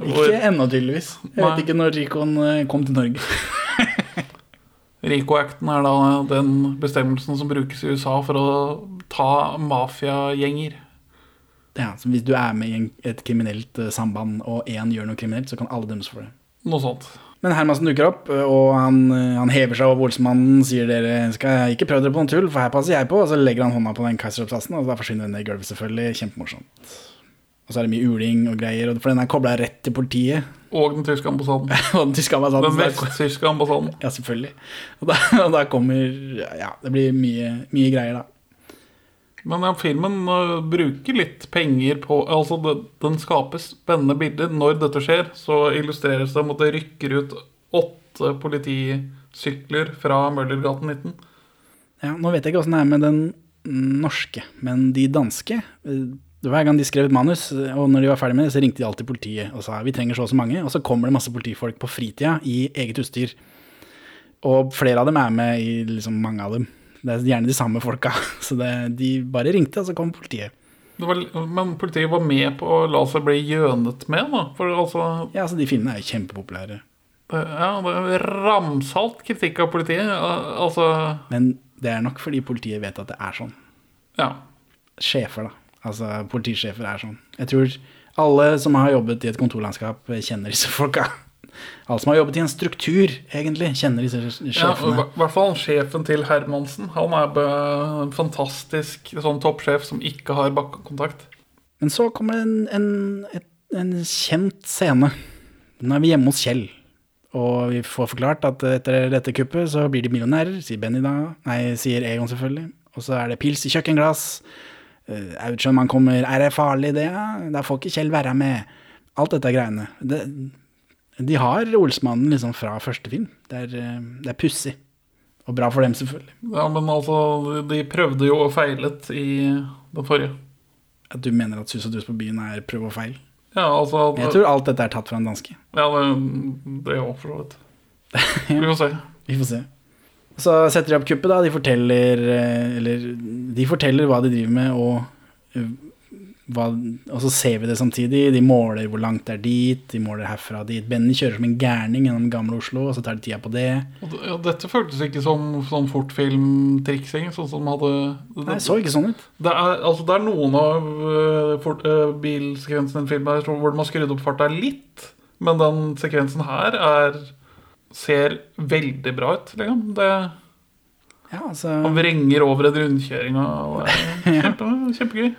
Hvor Ikke ennå, tydeligvis. Jeg Nei. vet ikke når Rikon eh, kom til Norge. Rico Acten er da den bestemmelsen som brukes i USA for å ta mafiagjenger. Ja, så Hvis du er med i et kriminelt eh, samband, og én gjør noe kriminelt, så kan alle dømmes for det. Noe sånt. Men Hermansen dukker opp, og han, han hever seg over Olsmannen, sier dere skal ikke prøve dere på noe tull, for her passer jeg på. Og så legger han hånda på den Kaiser-oppsatsen, og da forsvinner den i gulvet, selvfølgelig. Kjempemorsomt. Og så er det mye uling og greier, og for den er kobla rett til politiet. Og den tyske ambassaden. og den tyske ambassaden. Den da- ambassaden. Ja, selvfølgelig. Og da, og da kommer Ja, det blir mye, mye greier, da. Men ja, filmen øh, bruker litt penger på Altså, den skaper spennende bilder. Når dette skjer, så illustreres det med at det rykker ut åtte politisykler fra Møllergaten 19. Ja, nå vet jeg ikke åssen det er med den norske, men de danske eh, Hver gang de skrev et manus, eh, og når de var ferdig med det, så ringte de alltid politiet og sa vi trenger så og så mange, og så kommer det masse politifolk på fritida i eget utstyr. Og flere av dem er med i liksom mange av dem. Det er gjerne de samme folka. Så det, de bare ringte, og så kom politiet. Det var, men politiet var med på å la seg bli gjønet med, da. For altså Ja, altså de filmene er jo kjempepopulære. det, Ja, det er ramsalt kritikk av politiet. Altså Men det er nok fordi politiet vet at det er sånn. Ja. Sjefer, da. Altså politisjefer er sånn. Jeg tror alle som har jobbet i et kontorlandskap, kjenner disse folka. Alle som har jobbet i en struktur, egentlig, kjenner disse Ja, I sjefene. hvert fall sjefen til Hermansen. Han er en fantastisk sånn toppsjef som ikke har bakkekontakt. Men så kommer det en, en, et, en kjent scene. Nå er vi hjemme hos Kjell. Og vi får forklart at etter dette kuppet så blir de millionærer, sier Benny da. Nei, sier Egon selvfølgelig. Og så er det pils i kjøkkenglass. Uh, man kommer. Er det farlig, det? Ja, da får ikke Kjell være med. Alt dette greiene. Det, de har Olsmannen liksom fra første film. Det er, eh, det er pussig. Og bra for dem, selvfølgelig. Ja, men altså, de prøvde jo og feilet i den forrige. At du mener at Sus og dus på byen er prøv og feil. Ja, altså Jeg tror alt dette er tatt fra en danske. Ja, det, det òg, for så vidt. Vi får se. Vi får se. Så setter de opp kuppet, da. De forteller eh, Eller de forteller hva de driver med, og, eh, hva, og så ser vi det samtidig. De måler hvor langt det er dit, de måler herfra dit. Benny kjører som en gærning gjennom gamle Oslo, og så tar de tida på det. Ja, dette føltes ikke som sånn fortfilmtriksing, sånn som hadde det, Nei, så ikke sånn ut. Det er, altså, det er noen av uh, fort, uh, bilsekvensene i en film hvor de har skrudd opp farta litt, men den sekvensen her er ser veldig bra ut. Liksom. Det, Ja, altså han vrenger over en rundkjøring, og og, kjempe, kjempegøy.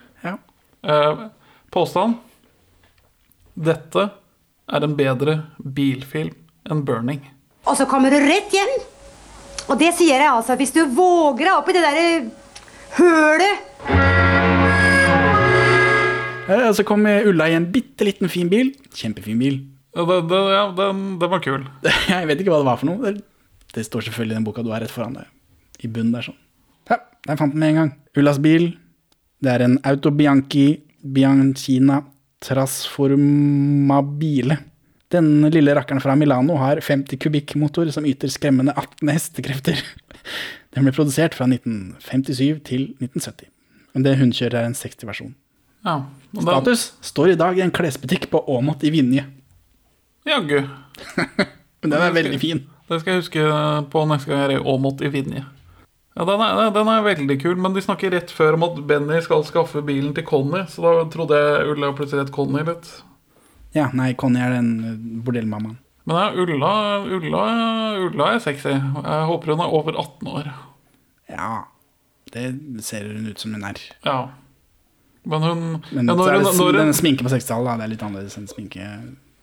Eh, påstand Dette er en bedre bilfilm enn 'Burning'. Og så kommer du rett hjem. Og det sier jeg altså, hvis du våger deg opp i det derre hølet Ja, Eh, Og så kom Ulla i en bitte liten fin bil. Kjempefin bil. Ja, det, det, ja den, den var kul. Jeg vet ikke hva det var for noe. Det, det står selvfølgelig i den boka du har rett foran deg. I bunnen der sånn. Ja, jeg fant den med en gang. Ullas bil. Det er en Auto Bianchi Bianchina Trasformabile. Denne lille rakkeren fra Milano har 50 kubikkmotor som yter skremmende 18 hestekrefter. Den ble produsert fra 1957 til 1970. Men det hun kjører er en 60-versjon. Ja, og den- Status står i dag i en klesbutikk på Åmot i Vinje. Jaggu. Men den er veldig fin. Det skal jeg huske på neste gang jeg er i Åmot i Vinje. Ja, den er, den er veldig kul, men de snakker rett før om at Benny skal skaffe bilen til Conny, så da trodde jeg Ulla plutselig het Conny litt. Ja, nei, Conny er den eh, bordellmammaen. Men ja, Ulla, Ulla, Ulla er sexy. Jeg håper hun er over 18 år. Ja, det ser hun ut som hun er. Ja. Men hun Men ja, når, er det, når, når, denne sminken på 60-tallet, da, det er litt annerledes enn sminke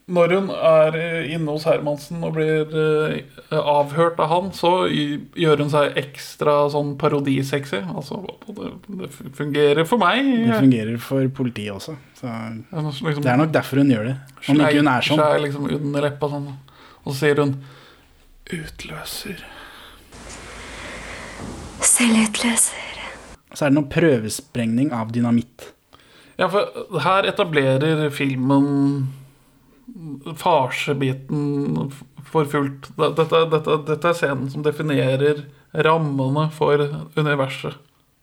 når hun er inne hos Hermansen og blir eh, avhørt av han, så gjør hun seg ekstra sånn parodisexy. Altså, det, det fungerer for meg. Det fungerer for politiet også. Så så liksom- det er nok derfor hun gjør det. Om ikke hun er sånn. Sleiker liksom under leppa sånn. Og så sier hun 'utløser'. Selvutløser. Så er det noe prøvesprengning av dynamitt. Ja, for her etablerer filmen farsebiten for fullt. Dette, dette, dette er scenen som definerer rammene for universet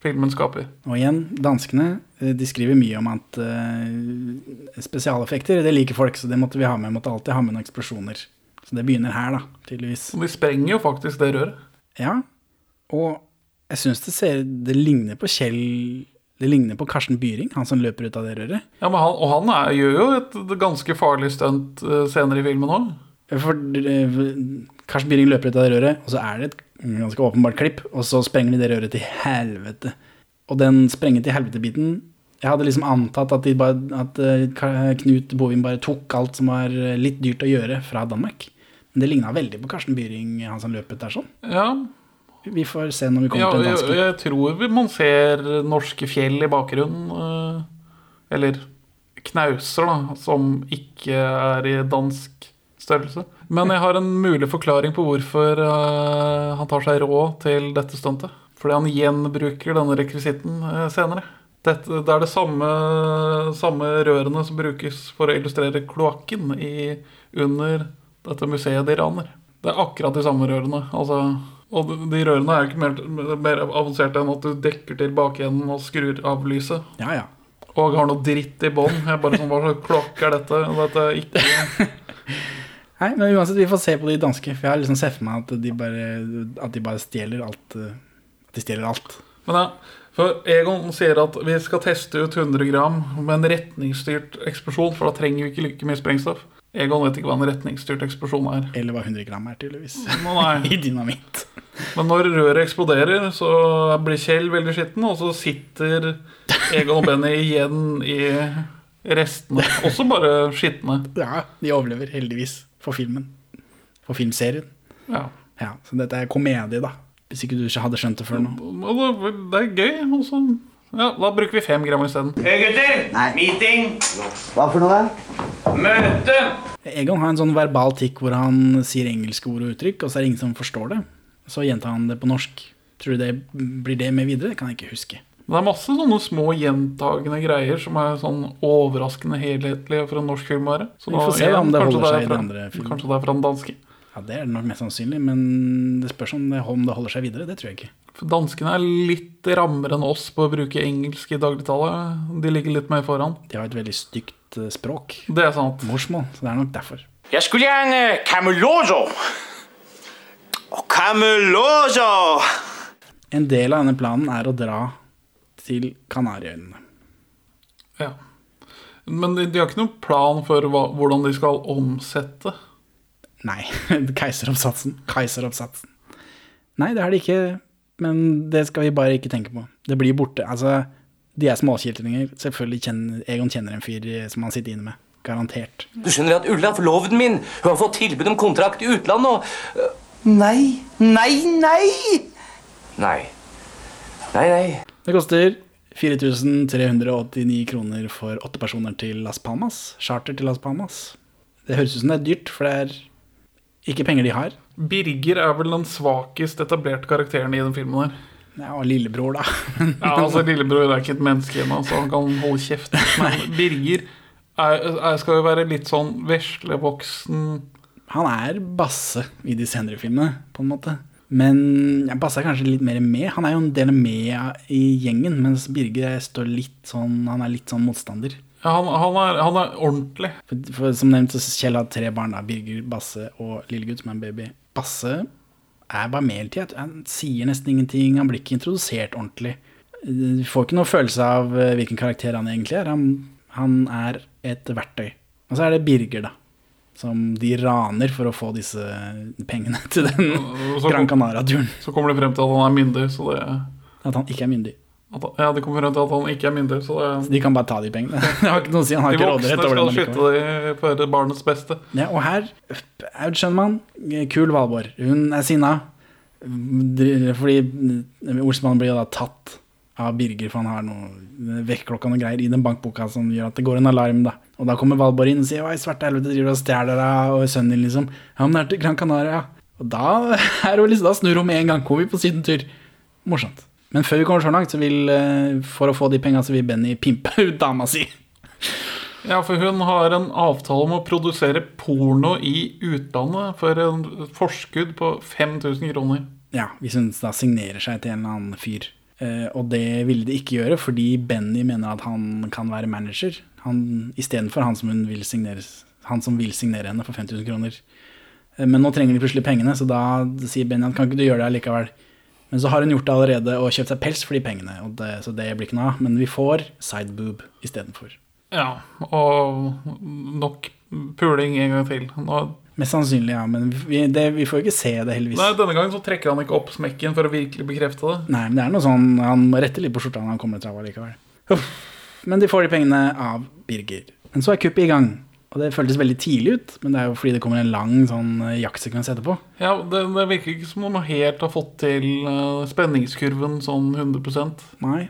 filmen skaper. Og igjen, danskene eh, de skriver mye om at uh, spesialeffekter, det liker folk, så det måtte vi ha med. Måtte alltid ha med noen eksplosjoner. Så det begynner her, da, tydeligvis. Og de sprenger jo faktisk det røret. Ja, og jeg syns det ser Det ligner på Kjell Det ligner på Karsten Byring, han som løper ut av det røret. Ja, men han, Og han er, gjør jo et ganske farlig stunt eh, senere i filmen òg. Eh, Karsten Byring løper ut av det røret, og så er det et ganske åpenbart klipp, og så sprenger de det røret til helvete. Og den sprenge til helvete-biten Jeg hadde liksom antatt at, bare, at eh, Knut Bovim bare tok alt som var litt dyrt å gjøre, fra Danmark. Men det ligna veldig på Karsten Byring, han som løp ut der sånn. Ja, Vi får se når vi kommer ja til den jeg, danske. jeg tror man ser norske fjell i bakgrunnen. eh, Eller knauser, da, som ikke er i dansk størrelse. Men jeg har en mulig forklaring på hvorfor eh, han tar seg råd til dette stuntet. Fordi han gjenbruker denne rekvisitten eh, senere. Dette, det er det samme, samme rørene som brukes for å illustrere kloakken under dette museet de raner. Det er akkurat de samme rørene. Altså, og de- rørene er jo ikke mer, mer avanserte enn at du dekker til bakenden og skrur av lyset. Ja, ja. Og har noe dritt i bånn. Jeg bare sånn, Hva slags klokke er dette? Dette er ikke Nei, men uansett, vi får se på de danske. For jeg har liksom sett for meg at de bare, at de bare stjeler alt. eh, At de stjeler alt. Men ja, for Egon sier at vi skal teste ut 100 gram med en retningsstyrt eksplosjon, for da trenger vi ikke like mye sprengstoff. Egon vet ikke hva en retningsstyrt eksplosjon er. Eller hva 100 gram er, tydeligvis. Nå. I dynamitt. Men når røret eksploderer, så blir Kjell veldig skitten, og så sitter Egon og Benny igjen i restene. Også bare skitne. Ja, de overlever heldigvis for filmen. For filmserien. Ja. Ja, Så dette er komedie, da. Hvis ikke du ikke hadde skjønt det før nå. Det, er gøy. Og så ja, da bruker vi fem gram isteden. Gutter, meeting, Hva for noe? da? møte. Egon har en sånn verbal tikk hvor han sier engelske ord og uttrykk, og så er det ingen som forstår det. Så gjentar han det på norsk. Tror du det blir det med videre? Det kan jeg ikke huske. Det er masse sånne små gjentagende greier som er sånn overraskende helhetlige for en norsk film å være. Så Vi får se om det holder er seg i den andre filmen. Kanskje det er fra den danske. Ja, Det er det nok mest sannsynlig, men det spørs om det, om det holder seg videre. Det tror jeg ikke. For danskene er litt rammere enn oss på å bruke engelsk i dagligtale. De ligger litt mer foran. De har et veldig stygt eh, språk. Det er sant. Morsmål. Så det er nok derfor. Jeg skulle gjerne Cameloso. Cameloso. En del av denne planen er å dra til Kanariøyene. Ja. Men de, de har ikke noen plan for hva, hvordan de skal omsette. Nei, keiseroppsatsen. Keiseroppsatsen. Nei, det har de ikke, men det skal vi bare ikke tenke på. Det blir borte. Altså, de er småkiltringer. Selvfølgelig kjenner Egon kjenner en fyr som han sitter inne med. Garantert. Du skjønner at Ulla, forloveden min, hun har fått tilbud om kontrakt i utlandet og øh, Nei, nei, nei! Nei. Nei, nei. Det koster 4389 kroner for åtte personer til Las Palmas. Charter til Las Palmas. Det høres ut som det er dyrt, for det er ikke penger de har. Birger er vel den svakest etablerte karakteren i den filmen her. Ja, og lillebror, da. Ja, altså Lillebror er ikke et menneske ennå, så han kan holde kjeft. Men Birger er, er, skal jo være litt sånn veslevoksen Han er Basse i de senere filmene, på en måte. Men Basse er kanskje litt mer med. Han er jo en del med i gjengen, mens Birger står litt sånn Han er litt sånn motstander. Ja, han, han, er, han er ordentlig. For, for Som nevnt, så Kjell har tre barn. da Birger, Basse og lillegutt, som er en baby. Basse er bare med hele tida. Han sier nesten ingenting. Han blir ikke introdusert ordentlig. Du får ikke noe følelse av eh, hvilken karakter han egentlig er. Han, han er et verktøy. Og så er det Birger, da. Som de raner for å få disse pengene til den Gran Canaria-turen. Så kommer det frem til at han er myndig, så det At han ikke er myndig. Ja, det kommer frem til at han ikke er myndig, så det Så de kan bare ta de pengene. Det har ikke noe å si. Han har De ikke voksne råderett over skal dem. skytte allikevel. de for barnets beste. Ja, og her er- skjønner man kul Valborg. Hun er sinna. Fordi Olsmann blir da tatt av Birger, for han har noe vekkerklokka og greier i den bankboka som gjør at det går en alarm. da Og da kommer Valborg inn og sier 'Oi, svarte helvete, driver du og stjeler deg og sønnen din', liksom. Ja, men det er til Gran Canaria. Og da, er liksom, da snur hun med en gang. Kommer vi på sydentur. Morsomt. Men før vi kommer så langt, så vil eh, for å få de penga, så vil Benny pimpe ut dama si. Ja, for hun har en avtale om å produsere porno i utlandet for en forskudd på 5000 kroner. Ja, hvis hun da signerer seg til en eller annen fyr. Eh, og det ville de ikke gjøre, fordi Benny mener at han kan være manager. Han, Istedenfor han, som vil signere, han som vil signere henne for 5000 kroner. Eh, men nå trenger de plutselig pengene, så da sier Benny at kan ikke du gjøre det likevel. Men så har hun gjort det allerede og kjøpt seg pels for de pengene, og det, så det blir ikke noe av. Men vi får sideboob istedenfor. Ja, og nok puling en gang til. Nå, Mest sannsynlig, ja, men vi, det, vi får jo ikke se det, heldigvis. nei, denne gangen så trekker han ikke opp smekken for å virkelig bekrefte det. Nei, men det er noe sånn Han må rette litt på skjorta når han kommer til trava likevel. Men de får de pengene av Birger. Men så er kuppet i gang. Og det føltes veldig tidlig ut, men det er jo fordi det kommer en lang sånn eh, jaktsekvens etterpå. Ja, det, det virker ikke som om de helt har fått til eh, spenningskurven sånn 100% Nei.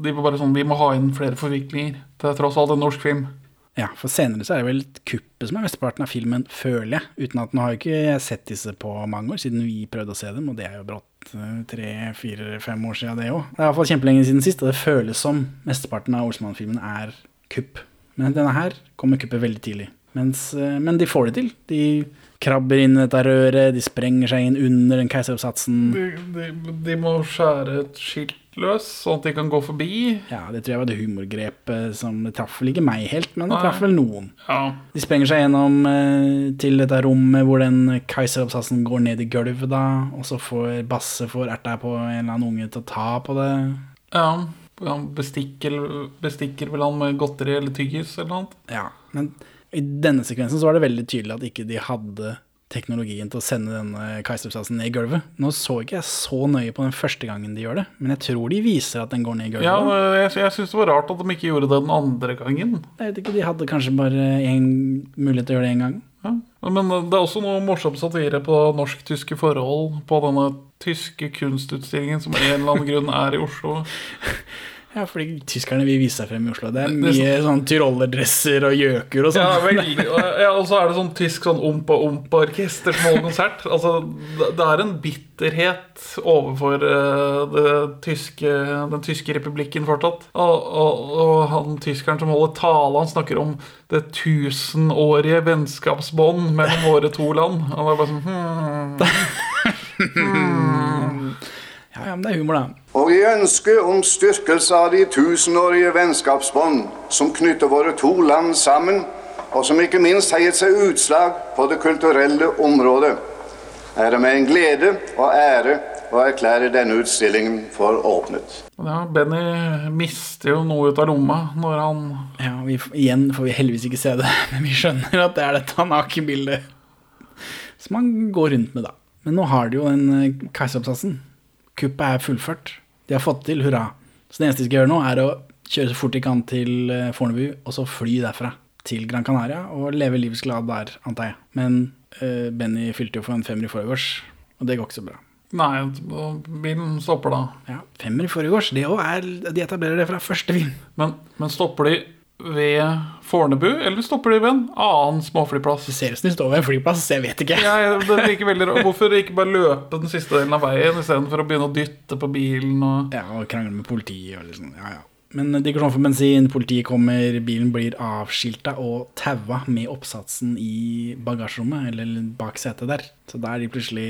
De var bare sånn, Vi må ha inn flere forviklinger. Det er tross alt en norsk film. Ja, for senere så er det vel kuppet som er mesteparten av filmen, føler jeg. Uten at nå har jo ikke jeg sett disse på mange år, siden vi prøvde å se dem, og det er jo brått eh, tre, fire, fem år siden det òg. Det er iallfall kjempelenge siden sist, og det føles som mesteparten av Olsmann-filmen er kupp. Men denne her kommer kuppet veldig tidlig. Mens, eh, men de får det til. De krabber inn i dette røret, de sprenger seg inn under den keiseroppsatsen. De, de, de må skjære et skilt løs, sånn at de kan gå forbi. Ja, det tror jeg var det humorgrepet som Det traff vel ikke meg helt, men det traff vel noen. Ja, De sprenger seg gjennom eh, til dette rommet hvor den keiseroppsatsen går ned i gulvet, da. Og så får Basse får erta på en eller annen unge til å ta på det. ja. Han bestikker, bestikker vel han med godteri eller tyggis eller noe. annet. Ja, men i denne sekvensen så var det veldig tydelig at ikke de hadde teknologien til å sende denne keiseroppsatsen ned i gulvet. Nå så ikke jeg så nøye på den første gangen de gjør det, men jeg tror de viser at den går ned i gulvet. Ja, jeg, jeg syns det var rart at de ikke gjorde det den andre gangen. Jeg vet ikke, De hadde kanskje bare en mulighet til å gjøre det én gang. Men det er også noe morsom satire på norsk-tyske forhold på denne tyske kunstutstillingen som av en eller annen grunn er i Oslo. Ja, fordi tyskerne vil vise seg frem i Oslo. Det er mye sånn tyrollerdresser og gjøker og sånn. Ja, veldig. Ja, og så er det sånn tysk sånn ompa-ompa-orkester som holder konsert. Altså, det er en bitterhet overfor uh, det tyske, den tyske republikken fortsatt. Og, og, og han tyskeren som holder tale, han snakker om det tusenårige vennskapsbånd mellom våre to land. Han er bare sånn hmm. Ja, ja, men det er humor, da. Og i ønsket om styrkelse av de tusenårige vennskapsbånd som knytter våre to land sammen, og som ikke minst har gitt seg utslag på det kulturelle området, er det med en glede og ære å erklære denne utstillingen for åpnet. Ja, Benny mister jo noe ut av lomma når han Ja, vi, Igjen får vi heldigvis ikke se det, men vi skjønner at det er dette nakenbildet som han går rundt med, da. Men nå har de jo den eh, keiseroppsatsen. Kuppet er fullført. De har fått til, hurra. Så det eneste de skal gjøre nå, er å kjøre så fort de kan til eh, Fornebu, og så fly derfra til Gran Canaria og leve livets glade der, antar jeg. Men uh, Benny fylte jo for en femmer i forgårs, og det går ikke så bra. Nei, og bilen stopper da. Ja, Femmer i forrige års. Det òg er De etablerer det fra første film. Men, men stopper de ved Fornebu, eller stopper de ved en annen småflyplass? Det ser ut som de står ved en flyplass, jeg vet ikke. ja, det veldig. Hvorfor ikke bare løpe den siste delen av veien istedenfor å begynne å dytte på bilen? Og... Ja, og krangle med politiet og liksom. Ja, ja. Men digresjon for bensin, politiet kommer, bilen blir avskilta og taua med oppsatsen i bagasjerommet, eller bak setet der. Så da er de plutselig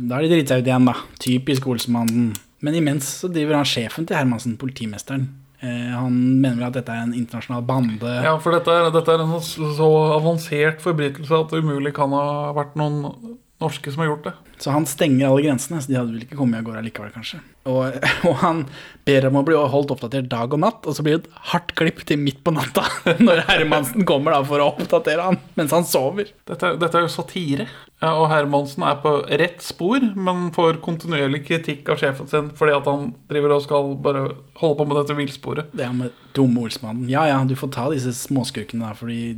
Da har de dritt seg ut igjen, da. Typisk Olsmannen. Men imens så driver han sjefen til Hermansen, politimesteren. Eh, han mener vel at dette er en internasjonal bande. Ja, for dette er, dette er en så, så avansert forbrytelse at det umulig kan ha vært noen norske som har gjort det. Så han stenger alle grensene, så de hadde vel ikke kommet av gårde likevel, kanskje. Og, og han ber om å bli holdt oppdatert dag og natt, og så blir det et hardt klipp til midt på natta når Hermansen kommer da for å oppdatere han mens han sover. Dette, dette er jo satire. Ja, og Hermansen er på rett spor, men får kontinuerlig kritikk av sjefen sin fordi at han driver og skal bare holde på med dette villsporet. Det er med dumme ordsmannen. Ja ja, du får ta disse småskurkene, da, fordi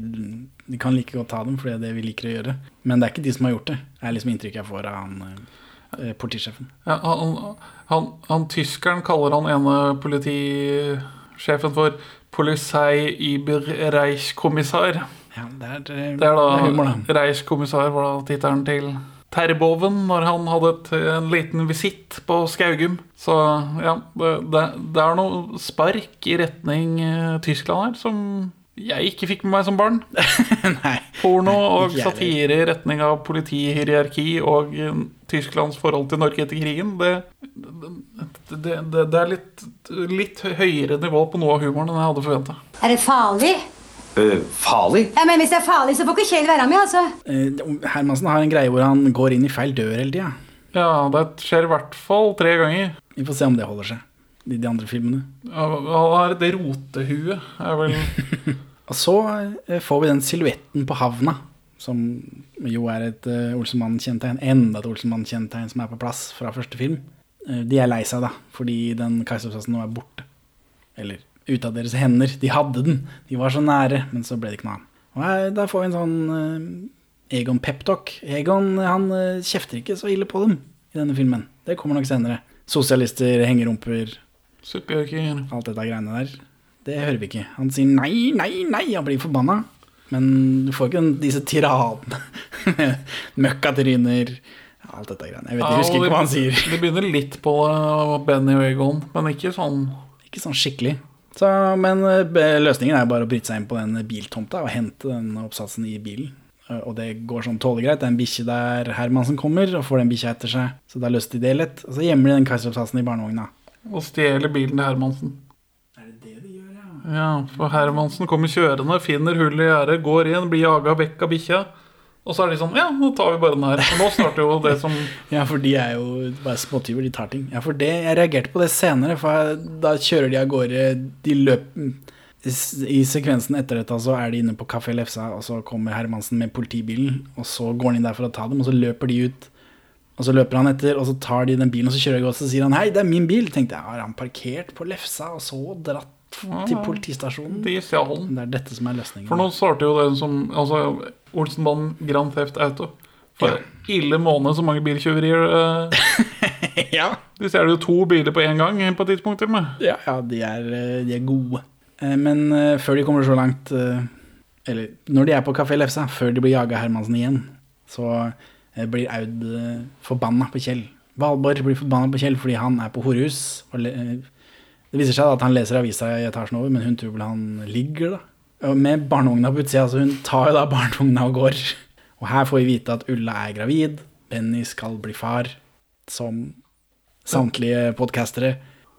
de kan like godt ta dem, for det er det vi liker å gjøre. Men det er ikke de som har gjort det. Det er liksom inntrykket jeg får av han eh, politisjefen. Ja, han, han, han, tyskeren kaller han ene politisjefen for Polizei Iber-Reichskommissar. Ja, det er, det Det er da det er humor, da. Reichskommissar var da tittelen til Terboven når han hadde et, en liten visitt på Skaugum. Så ja, det, det, det er noe spark i retning eh, Tyskland her som jeg ikke fikk med meg som barn. Nei. Porno og satire i retning av politihierarki og eh, Tysklands forhold til Norge etter krigen. Det, det, det, det er litt, litt høyere nivå på noe av humoren enn jeg hadde forventa. Er det farlig? Uh, farlig? Ja, men Hvis det er farlig, så får ikke Kjell være med, altså. Uh, Hermansen har en greie hvor han går inn i feil dør hele tida. Ja, det skjer i hvert fall tre ganger. Vi får se om det holder seg. De, de andre filmene. Ja, hva er det rotehue. Er vel Og så eh, får vi den silhuetten på havna, som jo er et uh, Olsenmann-kjennetegn. Enda et Olsenmann-kjennetegn som er på plass fra første film. Eh, de er lei seg, da, fordi den keiseroppsatsen nå er borte. Eller ute av deres hender. De hadde den. De var så nære, men så ble det ikke noe av. Og der får vi en sånn Egon peptalk. Egon han kjefter ikke så ille på dem i denne filmen. Det kommer nok senere. Sosialister, hengerumper, Suppegjøker. alt dette greiene der. Det hører vi ikke. Han sier nei, nei, nei, han blir forbanna. Men du får ikke den- disse tiradene. Møkkatryner, alt dette greiene. Jeg, vet, jeg husker Ja, ikke hva han sier. det- begynner litt på eh, Benny og Egon, men ikke sånn Ikke sånn skikkelig. Så, men eh, løsningen er bare å bryte seg inn på den biltomta og hente den oppsatsen i bilen. Eh, Og det går sånn tålegreit. greit. Det er en bikkje der Hermansen kommer og får den bikkja etter seg. Så da løste de det lett. Og så gjemmer de den kaiseroppsatsen i barnevogna. Og stjeler bilen til Hermansen. Er det det de gjør, ja? Ja, for Hermansen kommer kjørende, finner hull i gjerdet, går inn, blir jaga vekk av bikkja. Og så er de sånn Ja, nå tar vi bare den her. For nå starter jo det som Ja, for de er jo bare småtyver, de tar ting. Ja, for det, jeg reagerte på det senere, for da kjører de av gårde, de løper I sekvensen etter dette så er de inne på Kafé Lefsa, og så kommer Hermansen med politibilen, og så går han inn der for å ta dem, og så løper de ut. Og så løper han etter, og så tar de den bilen, og så kjører de godt, så sier han 'hei, det er min bil'. Tenkte jeg, har han parkert på Lefsa, og så dratt til politistasjonen? De stjal den. Det er dette som er løsningen. For nå starter jo det som Altså, Olsenbanen Grand Theft Auto. For ille måned så mange biltyverier. Uh, ja. De stjeler jo to biler på én gang på et tidspunkt. til og med. Ja, ja de, er, eh, de er gode. Eh, Men uh, før de kommer så langt uh, Eller når de er på Kafé Lefsa, før de blir jaga Hermansen igjen, så eh, blir Aud eh, forbanna på Kjell. Valborg blir forbanna på Kjell fordi han er på horehus. Eh, det viser seg at han leser avisa i etasjen over, men hun tror vel han ligger, da. Med barnevogna på utsida, så hun tar jo da barnevogna og går. Og her får vi vite at Ulla er gravid, Benny skal bli far, som samtlige podkastere.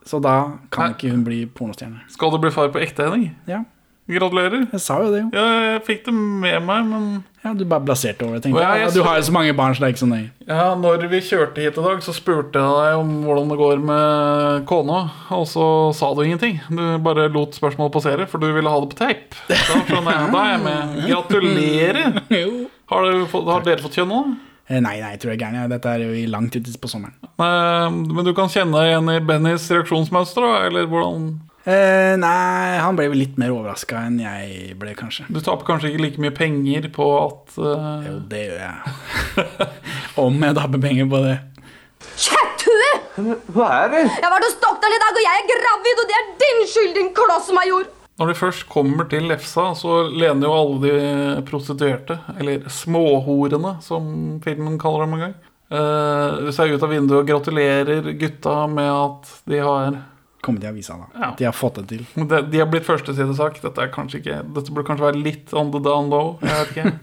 Så da kan ikke hun bli pornostjerne. Skal du bli far på ekte, Henning? Ja. Gratulerer. Jeg sa jo det, jo. Ja, jeg fikk det med meg, men Ja, Du bare blaserte over det. Ja, jeg. Du har jo så mange barn, så det er ikke så nøye. ja, når vi kjørte hit i dag, så spurte jeg deg om hvordan det går med kona, og så sa du ingenting. Du bare lot spørsmålet passere, for du ville ha det på tape. Da skjønner jeg. Da er jeg med. Gratulerer. Har, du fått, har dere fått kjønn nå? Eh, Nei, nei, jeg tror jeg er gæren. ja. Dette er jo i langt ute på sommeren. Men du kan kjenne deg igjen i Bennys reaksjonsmønster? Eller hvordan Eh, nei, han ble vel litt mer overraska enn jeg ble, kanskje. Du taper kanskje ikke like mye penger på at uh... Jo, det gjør jeg. Om jeg taper penger på det. Kjære Hva er det? Jeg var hos doktoren i dag, og jeg er gravid, og det er din skyld, din klossmajor! Når de først kommer til Lefsa, så lener jo alle de prostituerte, eller småhorene, som filmen kaller dem en gang, eh, seg ut av vinduet og gratulerer gutta med at de har Kommet i avisa, da. Ja. De har fått det til. de, de har blitt førstesidesak. Dette ikke Dette burde kanskje være litt on the down low. Jeg vet ikke.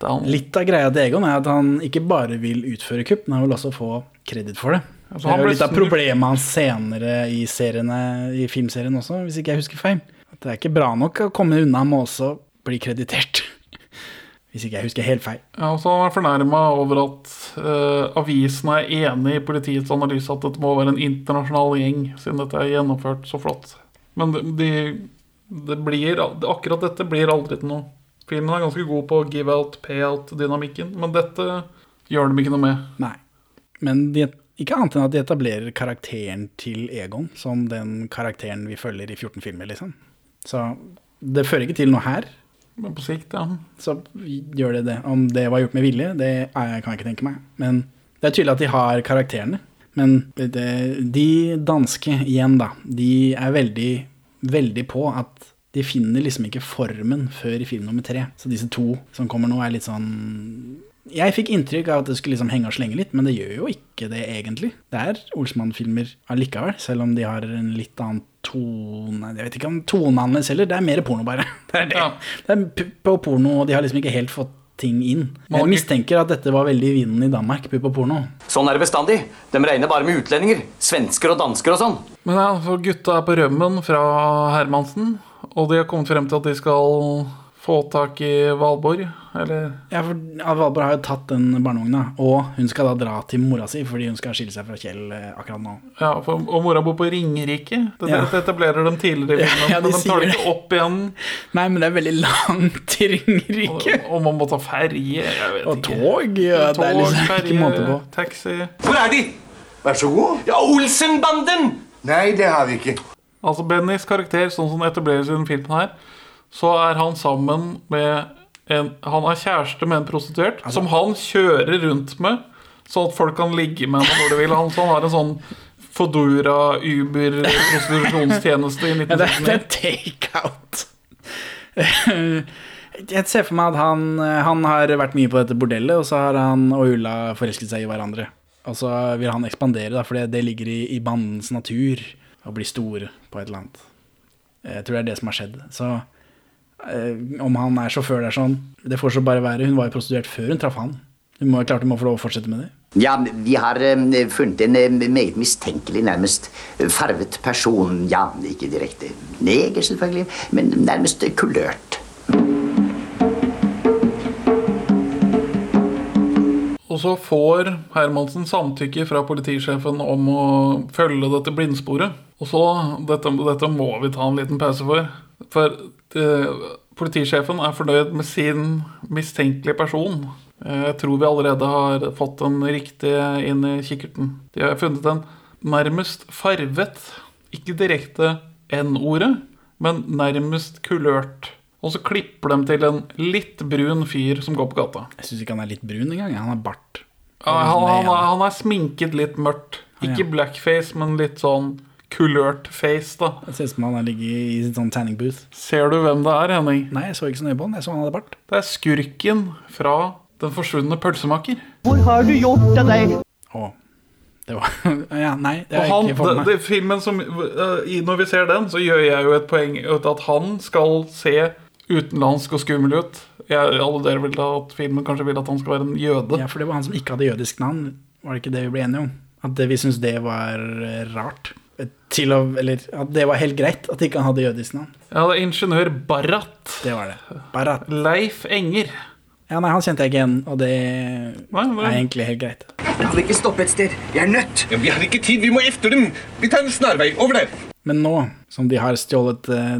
Down. Litt av greia til Egon er at han ikke bare vil utføre kupp, men han vil også få kreditt for det. Altså, det er jo litt av problemet hans senere i, seriene, i filmserien også, hvis ikke jeg husker feil. At det er ikke bra nok å komme unna med også bli kreditert. Hvis ikke jeg husker helt feil. Ja, og så er jeg fornærma over at uh, avisen er enig i politiets analyse at dette må være en internasjonal gjeng, siden dette er gjennomført så flott. Men de, de, det blir, akkurat dette blir aldri til noe. Filmen er ganske god på give out, pay out-dynamikken, men dette gjør de ikke noe med. Nei. Men de, ikke annet enn at de etablerer karakteren til Egon som den karakteren vi følger i 14 filmer, liksom. Så det fører ikke til noe her. Men på sikt, ja. Så gjør det det. Om det var gjort med vilje, det kan jeg ikke tenke meg. Men det er tydelig at de har karakterene. Men det, de danske igjen, da, de er veldig, veldig på at de finner liksom ikke formen før i film nummer tre. Så disse to som kommer nå, er litt sånn Jeg fikk inntrykk av at det skulle liksom henge og slenge litt, men det gjør jo ikke det egentlig. Det er Olsmann-filmer allikevel, selv om de har en litt annen tone Jeg vet ikke om tonen hans heller, det er mer porno, bare. Det er det. Det er pupp og porno, og de har liksom ikke helt fått ting inn. Jeg mistenker at dette var veldig i vinden i Danmark, pupp og porno. Sånn er det bestandig. De regner bare med utlendinger. Svensker og dansker og sånn. Men ja, for gutta er på rømmen fra Hermansen, og de har kommet frem til at de skal få tak i Valborg, eller Ja, for Valborg har jo tatt den barnevogna, og hun skal da dra til mora si fordi hun skal skille seg fra Kjell eh, akkurat nå. Ja, for, og mora bor på Ringerike. Det, Ja. etablerer de tidligere i filmen, Ja, de men de tar det ikke opp igjen. Nei, men det er veldig langt til Ringerike. Og, og man må ta ferje, jeg vet Og ikke. tog, ja, det er liksom ikke måte på. taxi Hvor er de? Vær så god. Ja, Olsenbanden! Nei, det har vi ikke. Altså Bennys karakter, sånn som den etableres i den filmen her, så er han sammen med en Han er kjæreste med en prostituert, som han kjører rundt med, sånn at folk kan ligge med henne når de vil. Han, han har en sånn Fodora Uber-prostitusjonstjeneste i Ja, det, det er 1969. take-out. Jeg ser for meg at han, han har vært mye på dette bordellet, og så har han og Ulla forelsket seg i hverandre. Og så vil han ekspandere, da, for det, det ligger i, i bandens natur å bli store på et eller annet. Jeg tror det er det som har skjedd. Så om han er sjåfør der sånn, det får så bare være. Hun var jo prostituert før hun traff han. Hun må klart hun må få lov å fortsette med det. Ja, vi har eh, funnet en eh, meget mistenkelig, nærmest eh, farvet person. Ja, ikke direkte neger, selvfølgelig, men nærmest eh, kulørt. Og så får Hermansen samtykke fra politisjefen om å følge dette blindsporet. Og så Dette, dette må vi ta en liten pause for. For eh, politisjefen er fornøyd med sin mistenkelige person. Eh, Jeg tror vi allerede har fått den riktige inn i kikkerten. De har funnet en nærmest farvet, ikke direkte N-ordet, men nærmest kulørt. Og så klipper de til en litt brun fyr som går på gata. Jeg syns ikke han er litt brun engang. Han har bart. Ja, han, han, er- han er sminket litt mørkt. Ikke blackface, men litt sånn kulørt face, da. Det ser ut som han har ligget i sånn tanning booth. Ser du hvem det er, Henning? Nei, jeg så ikke så nøye på han. Jeg så han hadde bart. Det er skurken fra Den forsvunne pølsemaker. Hvor har du gjort av deg? Å. Det var Ja, nei, det har jeg ikke fått det, med meg. filmen som, i- Når vi ser den, så gjør jeg jo et poeng ut at han skal se utenlandsk og skummel ut. Jeg, alle dere vil da at filmen kanskje vil at han skal være en jøde. Ja, for det var han som ikke hadde jødisk navn. Var det ikke det vi ble enige om? At det, vi syntes det var eh, rart. Til å, eller at det var helt greit at ikke han hadde jødisk navn. Ja, det er ingeniør Barrat. Det var det. Barrat. Leif Enger. Ja, nei, han kjente jeg ikke igjen, og det Nei, nei. er egentlig helt greit. Kan vi ikke stoppe et sted? Vi er nødt. Ja, vi har ikke tid, vi må efter dem. Vi tar en snarvei. Over der. Men nå som de har stjålet eh,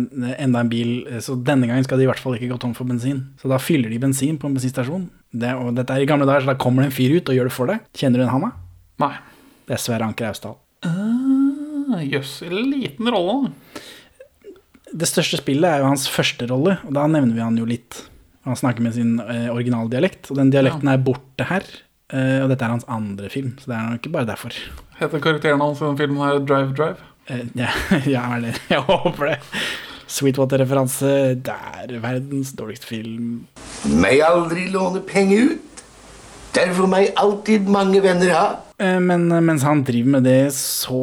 enda en bil, eh, så denne gangen skal de i hvert fall ikke gå tom for bensin. Så da fyller de bensin på en bensinstasjon. Det, og dette er i gamle dager, så da kommer det en fyr ut og gjør det for deg. Kjenner du en han, da? Nei. Det er Sverre Anker Austdal. Ah, Jøss, liten rolle. Det største spillet er jo hans første rolle, og da nevner vi han jo litt. Han snakker med sin eh, originaldialekt, og den dialekten er borte her. Eh, og dette er hans andre film, så det er nok ikke bare derfor. Heter karakteren hans i den filmen her Drive Drive? Eh, ja, ja, det. jeg håper det. Sweetwater-referanse. Det er verdens dårligste film. Meg aldri låne penger ut. Derfor meg alltid mange venner ha. Eh, Men mens han driver med det, så,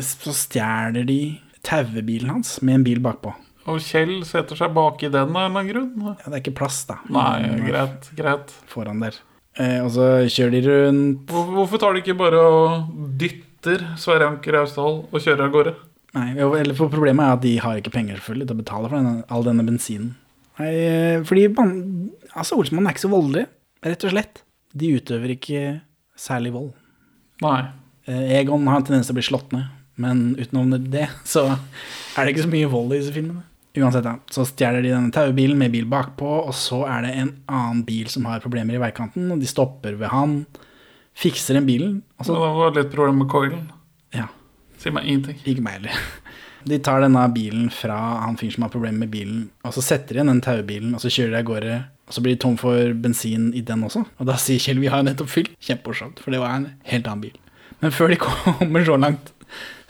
så stjeler de tauebilen hans med en bil bakpå. Og Kjell setter seg bak i den av en eller annen grunn. Ja, det er ikke plass, da. Nei, greit, greit. Foran der. Eh, og så kjører de rundt Hvor- Hvorfor tar de ikke bare og dytter Sverre Anker Austdal og kjører av gårde? Nei, eller for Problemet er at de har ikke penger selvfølgelig til å betale for denne, all denne bensinen. Nei, eh, fordi altså Olsmann er ikke så voldelig, rett og slett. De utøver ikke særlig vold. Nei. Eh, Egon har en tendens til å bli slått ned, men utenom det så er det ikke så mye vold i disse filmene. Uansett, da, så stjeler de denne taubilen med bil bakpå, og så er det en annen bil som har problemer i veikanten, og de stopper ved han, fikser den bilen, og Så det var litt problem med coilen. Ja. Si meg ingenting. Ikke meg heller. De tar denne bilen fra han fyren som har problemer med bilen, og så setter de igjen den taubilen, og så kjører de av gårde. Og så blir de tom for bensin i den også. Og da sier Kjell vi har nettopp fylt. Kjempemorsomt, for det var en helt annen bil. Men før de kommer så langt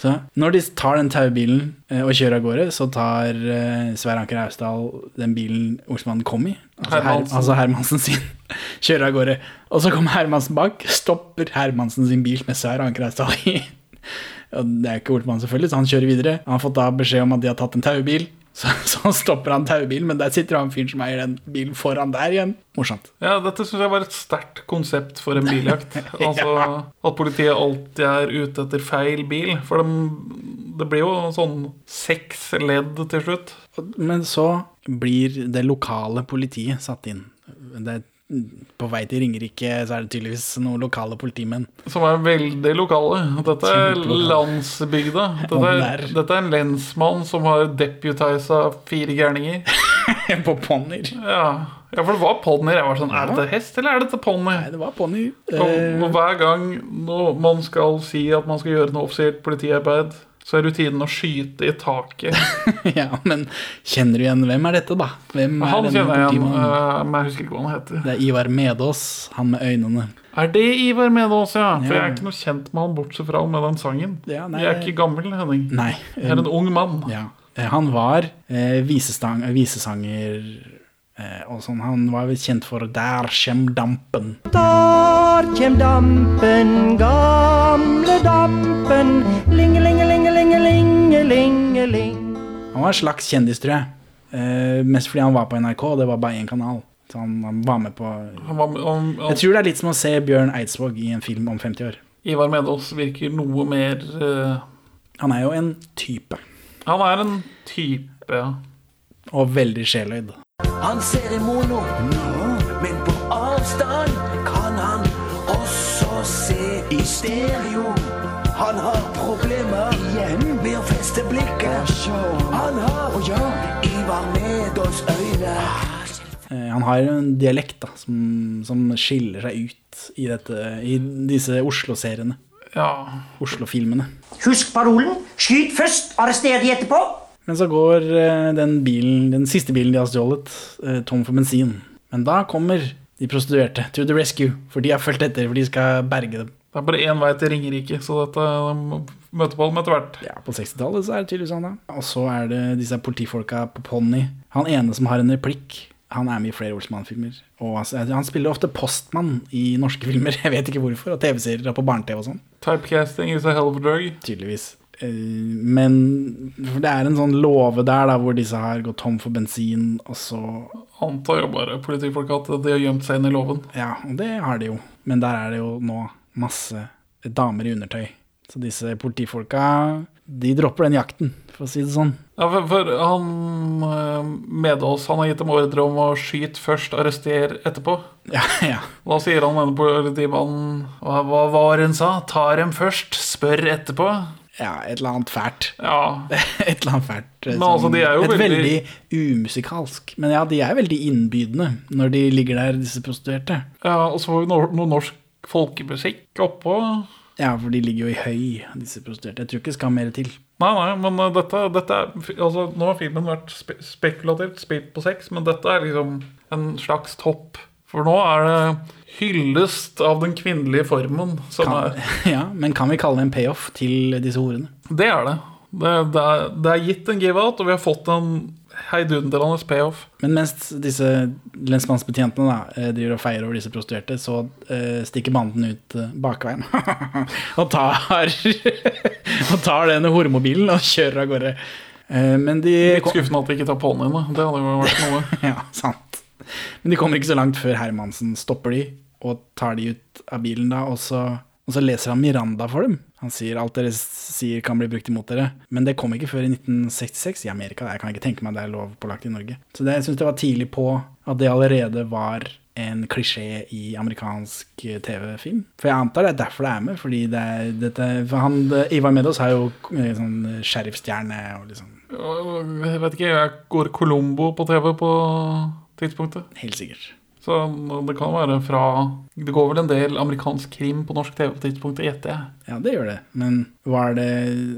så Når de tar den taubilen eh, og kjører av gårde, så tar eh, Sverre Anker Austdal den bilen Olsmannen kom i. Altså, Her, Hermansen. altså Hermansen sin. Kjører av gårde. Og så kommer Hermansen bak, stopper Hermansen sin bil med Sverre Anker Austdal i. Og det er ikke Olsmann selvfølgelig, så han kjører videre. Han har fått da beskjed om at de har tatt en taubil. Så, så stopper han taubilen, men der sitter han fyren som eier den bilen foran der igjen. Morsomt. Ja, dette syns jeg var et sterkt konsept for en biljakt. Altså At politiet alltid er ute etter feil bil. For de, det blir jo sånn seks ledd til slutt. Men så blir det lokale politiet satt inn. Det er, på vei til Ringerike så er det tydeligvis noen lokale politimenn. Som er veldig lokale. Dette er landsbygda. Dette er, dette er en lensmann som har deputisa fire gærninger. på ponnier. Ja. ja, for det var ponnier. Jeg var sånn, Er dette hest, eller er dette ponni? Nei, det var ponni. Og, og hver gang man skal si at man skal gjøre noe offisielt politiarbeid, så er rutinen å skyte i taket. ja, men kjenner du igjen Hvem er dette, da? Hvem er Han kjenner jeg igjen, øh, men jeg husker ikke hva han heter. Det er Ivar Medås, han med øynene. Er det Ivar Medås, ja? For Ja. jeg er ikke noe kjent med han bortsett fra med den sangen. Ja, nei. jeg er ikke gammel, Henning. Nei. Jeg er en ung mann. Ja. Eh, Han var eh, visesanger eh, og sånn. Han var vel kjent for 'Der kjem dampen'. Der kjem dampen, gamle dampen. Lingelingelingelingelingeling. Han var en slags kjendis, tror jeg. Eh, mest fordi han var på NRK, og det var bare én kanal. Så han, han var med på Han var, han, Jeg tror det er litt som å se Bjørn Eidsvåg i en film om 50 år. Ivar Medås virker noe mer uh... Han er jo en type, Han er en type, ja. og veldig sjeløyd. Han ser i mono, men på avstand kan han også se i stereo. Han har problemer igjen med å feste blikket. Han har Ivar Medås øyne. Eh, han har en dialekt da, som, som skiller seg ut i, dette, i disse Oslo-seriene. Ja. Oslo-filmene. Husk parolen. Skyt først, arrester de etterpå. Men så går eh, den, bilen, den siste bilen de har stjålet, eh, tom for bensin. Men da kommer de prostituerte to the rescue, for de har fulgt etter, for de skal berge dem. Det er bare én vei til Ringerike, så dette de møter på dem etter hvert. Ja, på 60-tallet så er det tydeligvis han, da. Og så er det disse politifolka på Pony. Han ene som har en replikk, han er med i flere Olsmann-filmer. Og han spiller ofte postmann i norske filmer, jeg vet ikke hvorfor, og TV-serier på barne-TV og sånn. Typecasting is a hell of a drug. Tydeligvis. Eh, Men det er en sånn låve der da, hvor disse har gått tom for bensin, og så Antar jo bare politifolk at de har gjemt seg inn i låven. Ja, og det har de jo. Men der er det jo nå masse damer i undertøy. Så disse politifolka, de dropper den jakten, for å si det sånn. Ja, for, for han med Medås han har gitt dem ordre om å skyte først, arrestere etterpå. Ja, ja. Da sier han denne politimannen hva var hun sa? Tar dem først, spør etterpå. Ja, et eller annet fælt. Ja. et eller annet fælt. eh, Men altså, de er jo et veldig- veldig umusikalsk. Men ja, de er veldig innbydende når de ligger der, disse prostituerte. Ja, Og så får vi noe, norsk folkemusikk oppå. Ja, for de ligger jo i høy, disse prostituerte. Jeg tror ikke det skal mer til. Nei, nei, men uh, dette, dette er altså, Nå har filmen vært spe spekulativt spilt på sex, men dette er liksom en slags topp For nå er det hyllest av den kvinnelige formen Kan, ja, men kan vi kalle det en payoff til disse horene? Det er det. Det, det, er, det er gitt en give-out, og vi har fått en heidundrende payoff. Men mens disse lensmannsbetjentene da, eh, driver og feirer over disse prostituerte, så eh, stikker banden ut eh, bakveien og tar, og tar denne horemobilen og kjører av gårde. Eh, men de Litt skuffende at vi ikke tar ponyene. Det hadde jo vært noe. ja, sant. Men de kommer ikke så langt før Hermansen stopper de og tar de ut av bilen da, og så, og så leser han Miranda for dem. Han sier alt dere sier kan bli brukt imot dere. Men det kom ikke før i 1966 i Amerika. Jeg kan ikke tenke meg det er lovpålagt i Norge. Så det, jeg syns det var tidlig på at det allerede var en klisjé i amerikansk eh, TV-film. For jeg antar det er derfor det er med. Fordi det er, dette, for han, Ivar Medos har jo eh, sånn sheriffstjerne og liksom Jeg vet ikke, jeg går Colombo på TV på tidspunktet. Helt sikkert. Så det kan være fra Det går vel en del amerikansk krim på norsk TV på tidspunktet, gjetter jeg. Ja, det gjør det. Men var det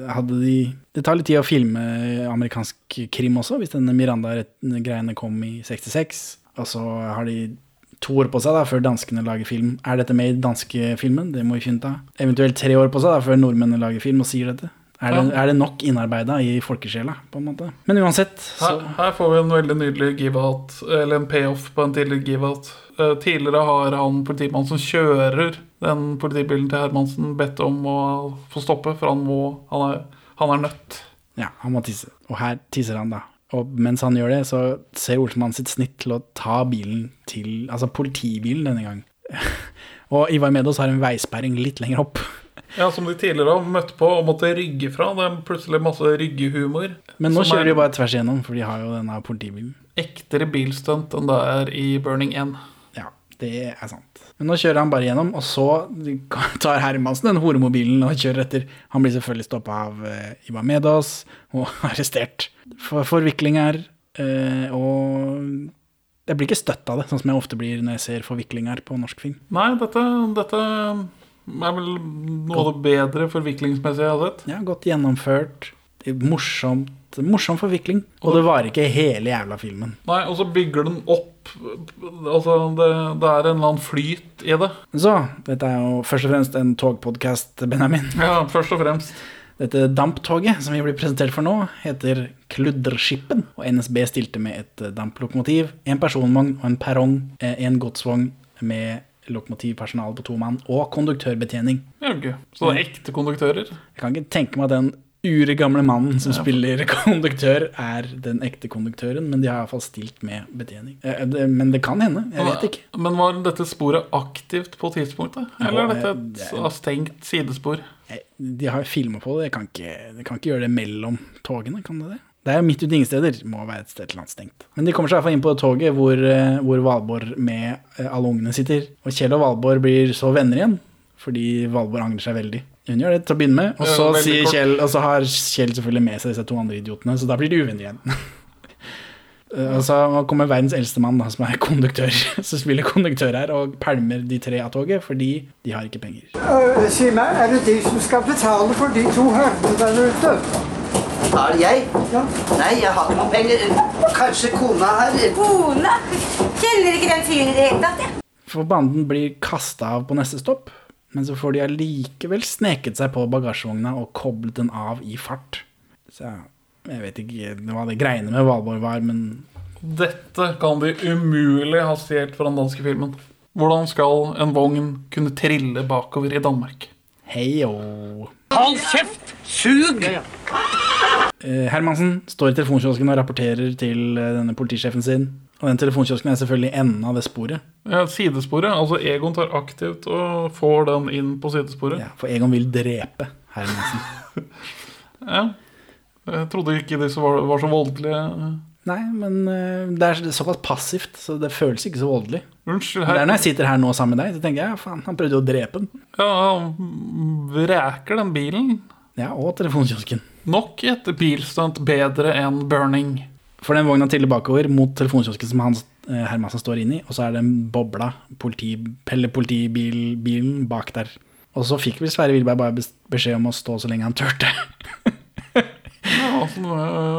Hadde de Det tar litt tid å filme amerikansk krim også, hvis denne Miranda-greiene kom i 66. Og så har de to år på seg da, før danskene lager film. Er dette med i danske filmen? Det må vi finne ut av. Eventuelt tre år på seg da, før nordmennene lager film og sier dette. Er det, er det nok innarbeida i folkesjela, på en måte? Men uansett, så Her, her får vi en veldig nydelig give-out, eller en payoff på en tidligere give-out. Eh, tidligere har han politimannen som kjører den politibilen til Hermansen, bedt om å få stoppe, for han, må, han, er, han er nødt. Ja, han må tisse. Og her tisser han, da. Og mens han gjør det, så ser Olsenmann sitt snitt til å ta bilen til Altså politibilen denne gang. og Ivar Medos har en veisperring litt lenger opp. Ja, Som de tidligere har møtt på og måtte rygge fra. Det er plutselig masse ryggehumor. Men nå kjører er de bare tvers igjennom, for de har jo denne politibilen. Ektere bilstunt enn det er i Burning 1. Ja, det er sant. Men nå kjører han bare gjennom, og så tar Hermansen den horemobilen og kjører etter. Han blir selvfølgelig stoppa av uh, Iba Medas og arrestert for forviklinger. Uh, og jeg blir ikke støtt av det, sånn som jeg ofte blir når jeg ser forviklinger på norsk film. Nei, dette, dette er vel noe av det bedre forviklingsmessig jeg har sett. Ja, Godt gjennomført. Morsomt, morsom forvikling. Og det varer ikke hele jævla filmen. Nei, og så bygger den opp Altså, det, det er en eller annen flyt i det. Så, dette er jo først og fremst en togpodkast, Benjamin. Ja, først og fremst. Dette damptoget som vi blir presentert for nå, heter Kludderskippen. Og NSB stilte med et damplokomotiv, en personvogn og en perrong, eh, en godsvogn med lokomotivpersonale på to mann og konduktørbetjening. Ja, okay. Så det er ekte konduktører? Jeg kan ikke tenke meg at den uregamle mannen som spiller konduktør, er den ekte konduktøren, men de har iallfall stilt med betjening. Eh, Men det kan hende. Jeg vet ikke. Men var dette sporet aktivt på tidspunktet? Eller er dette et det er- stengt sidespor? Eh, De har filma på det. Jeg kan ikke, de kan ikke gjøre det mellom togene, kan det det? Det er jo midt ute ingen steder. Må være et sted eller annet stengt. Men de kommer seg i hvert fall inn på toget hvor, eh, hvor Valborg med eh, alle ungene sitter. Og Kjell og Valborg blir så venner igjen, fordi Valborg angrer seg veldig. Hun gjør det til å begynne med, og så, sier. Kjell, og så har Kjell selvfølgelig med seg disse to andre idiotene, så da blir de uvenner igjen. Eh, Og så kommer verdens eldste mann, da, som er konduktør, som spiller konduktør her, og pælmer de tre av toget fordi de har ikke penger. Uh, si meg, er det de som skal betale for de to høvdene der ute? Er det jeg? Nei, jeg har ikke noen penger. Kanskje kona her Kona? Kjenner ikke den fyren i det hele tatt, jeg. For banden blir kasta av på neste stopp, men så får de allikevel sneket seg på bagasjevogna og koblet den av i fart. Så jeg vet ikke hva det greiene med Valborg var, men Dette kan de umulig ha stjålet fra den danske filmen. Hvordan skal en vogn kunne trille bakover i Danmark? Hei Hold kjeft! Sug! Eh, Hermansen står i telefonkiosken og rapporterer til eh, denne politisjefen sin. Og den telefonkiosken er selvfølgelig enden av det sporet. Ja, sidesporet. Altså Egon tar aktivt og får den inn på sidesporet. Ja, for Egon vil drepe Hermansen. Ja. Jeg trodde ikke disse var, var så voldelige. Nei, men eh, det er såpass passivt, så det føles ikke så voldelig. Unnskyld, Det er når jeg sitter her nå sammen med deg, så tenker jeg faen, han prøvde jo å drepe den. Ja, han vreker den bilen. Ja, og telefonkiosken. Nok et bilstunt bedre enn burning. For den vogna triller bakover mot telefonkiosken som Hans eh, Hermansen står inni, og så er det en bobla politi, Pelle politibilen bak der. Og så fikk vel Sverre Wilberg bare beskjed om å stå så lenge han turte. Ja, altså,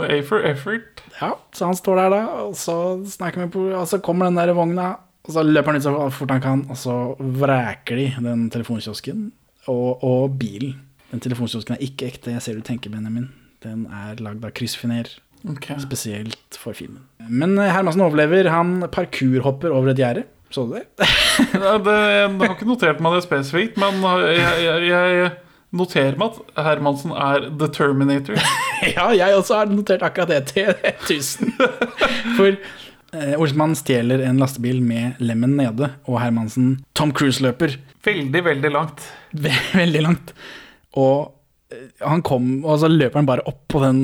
A for effort. Ja, så han står der da, og så, snakker vi på, og så kommer den der vogna Og så løper han ut så fort han kan, og så vreker de den telefonkiosken og, og bilen. Den telefonkiosken er ikke ekte, jeg ser du tenker, Benjamin. Den er lagd av kryssfiner. Okay. Spesielt for filmen. Men eh, Hermansen overlever. Han parkurhopper over et gjerde. Så du det? Ja, det, jeg har ikke notert meg det spesifikt, men jeg, jeg, jeg noterer meg at Hermansen er The Terminator. ja, jeg også har notert akkurat det til 1000. For eh, Olsmann stjeler en lastebil med lemmen nede, og Hermansen Tom Cruise løper. Veldig, veldig langt. Veldig langt. Og eh, han kom, og så løper han bare opp på den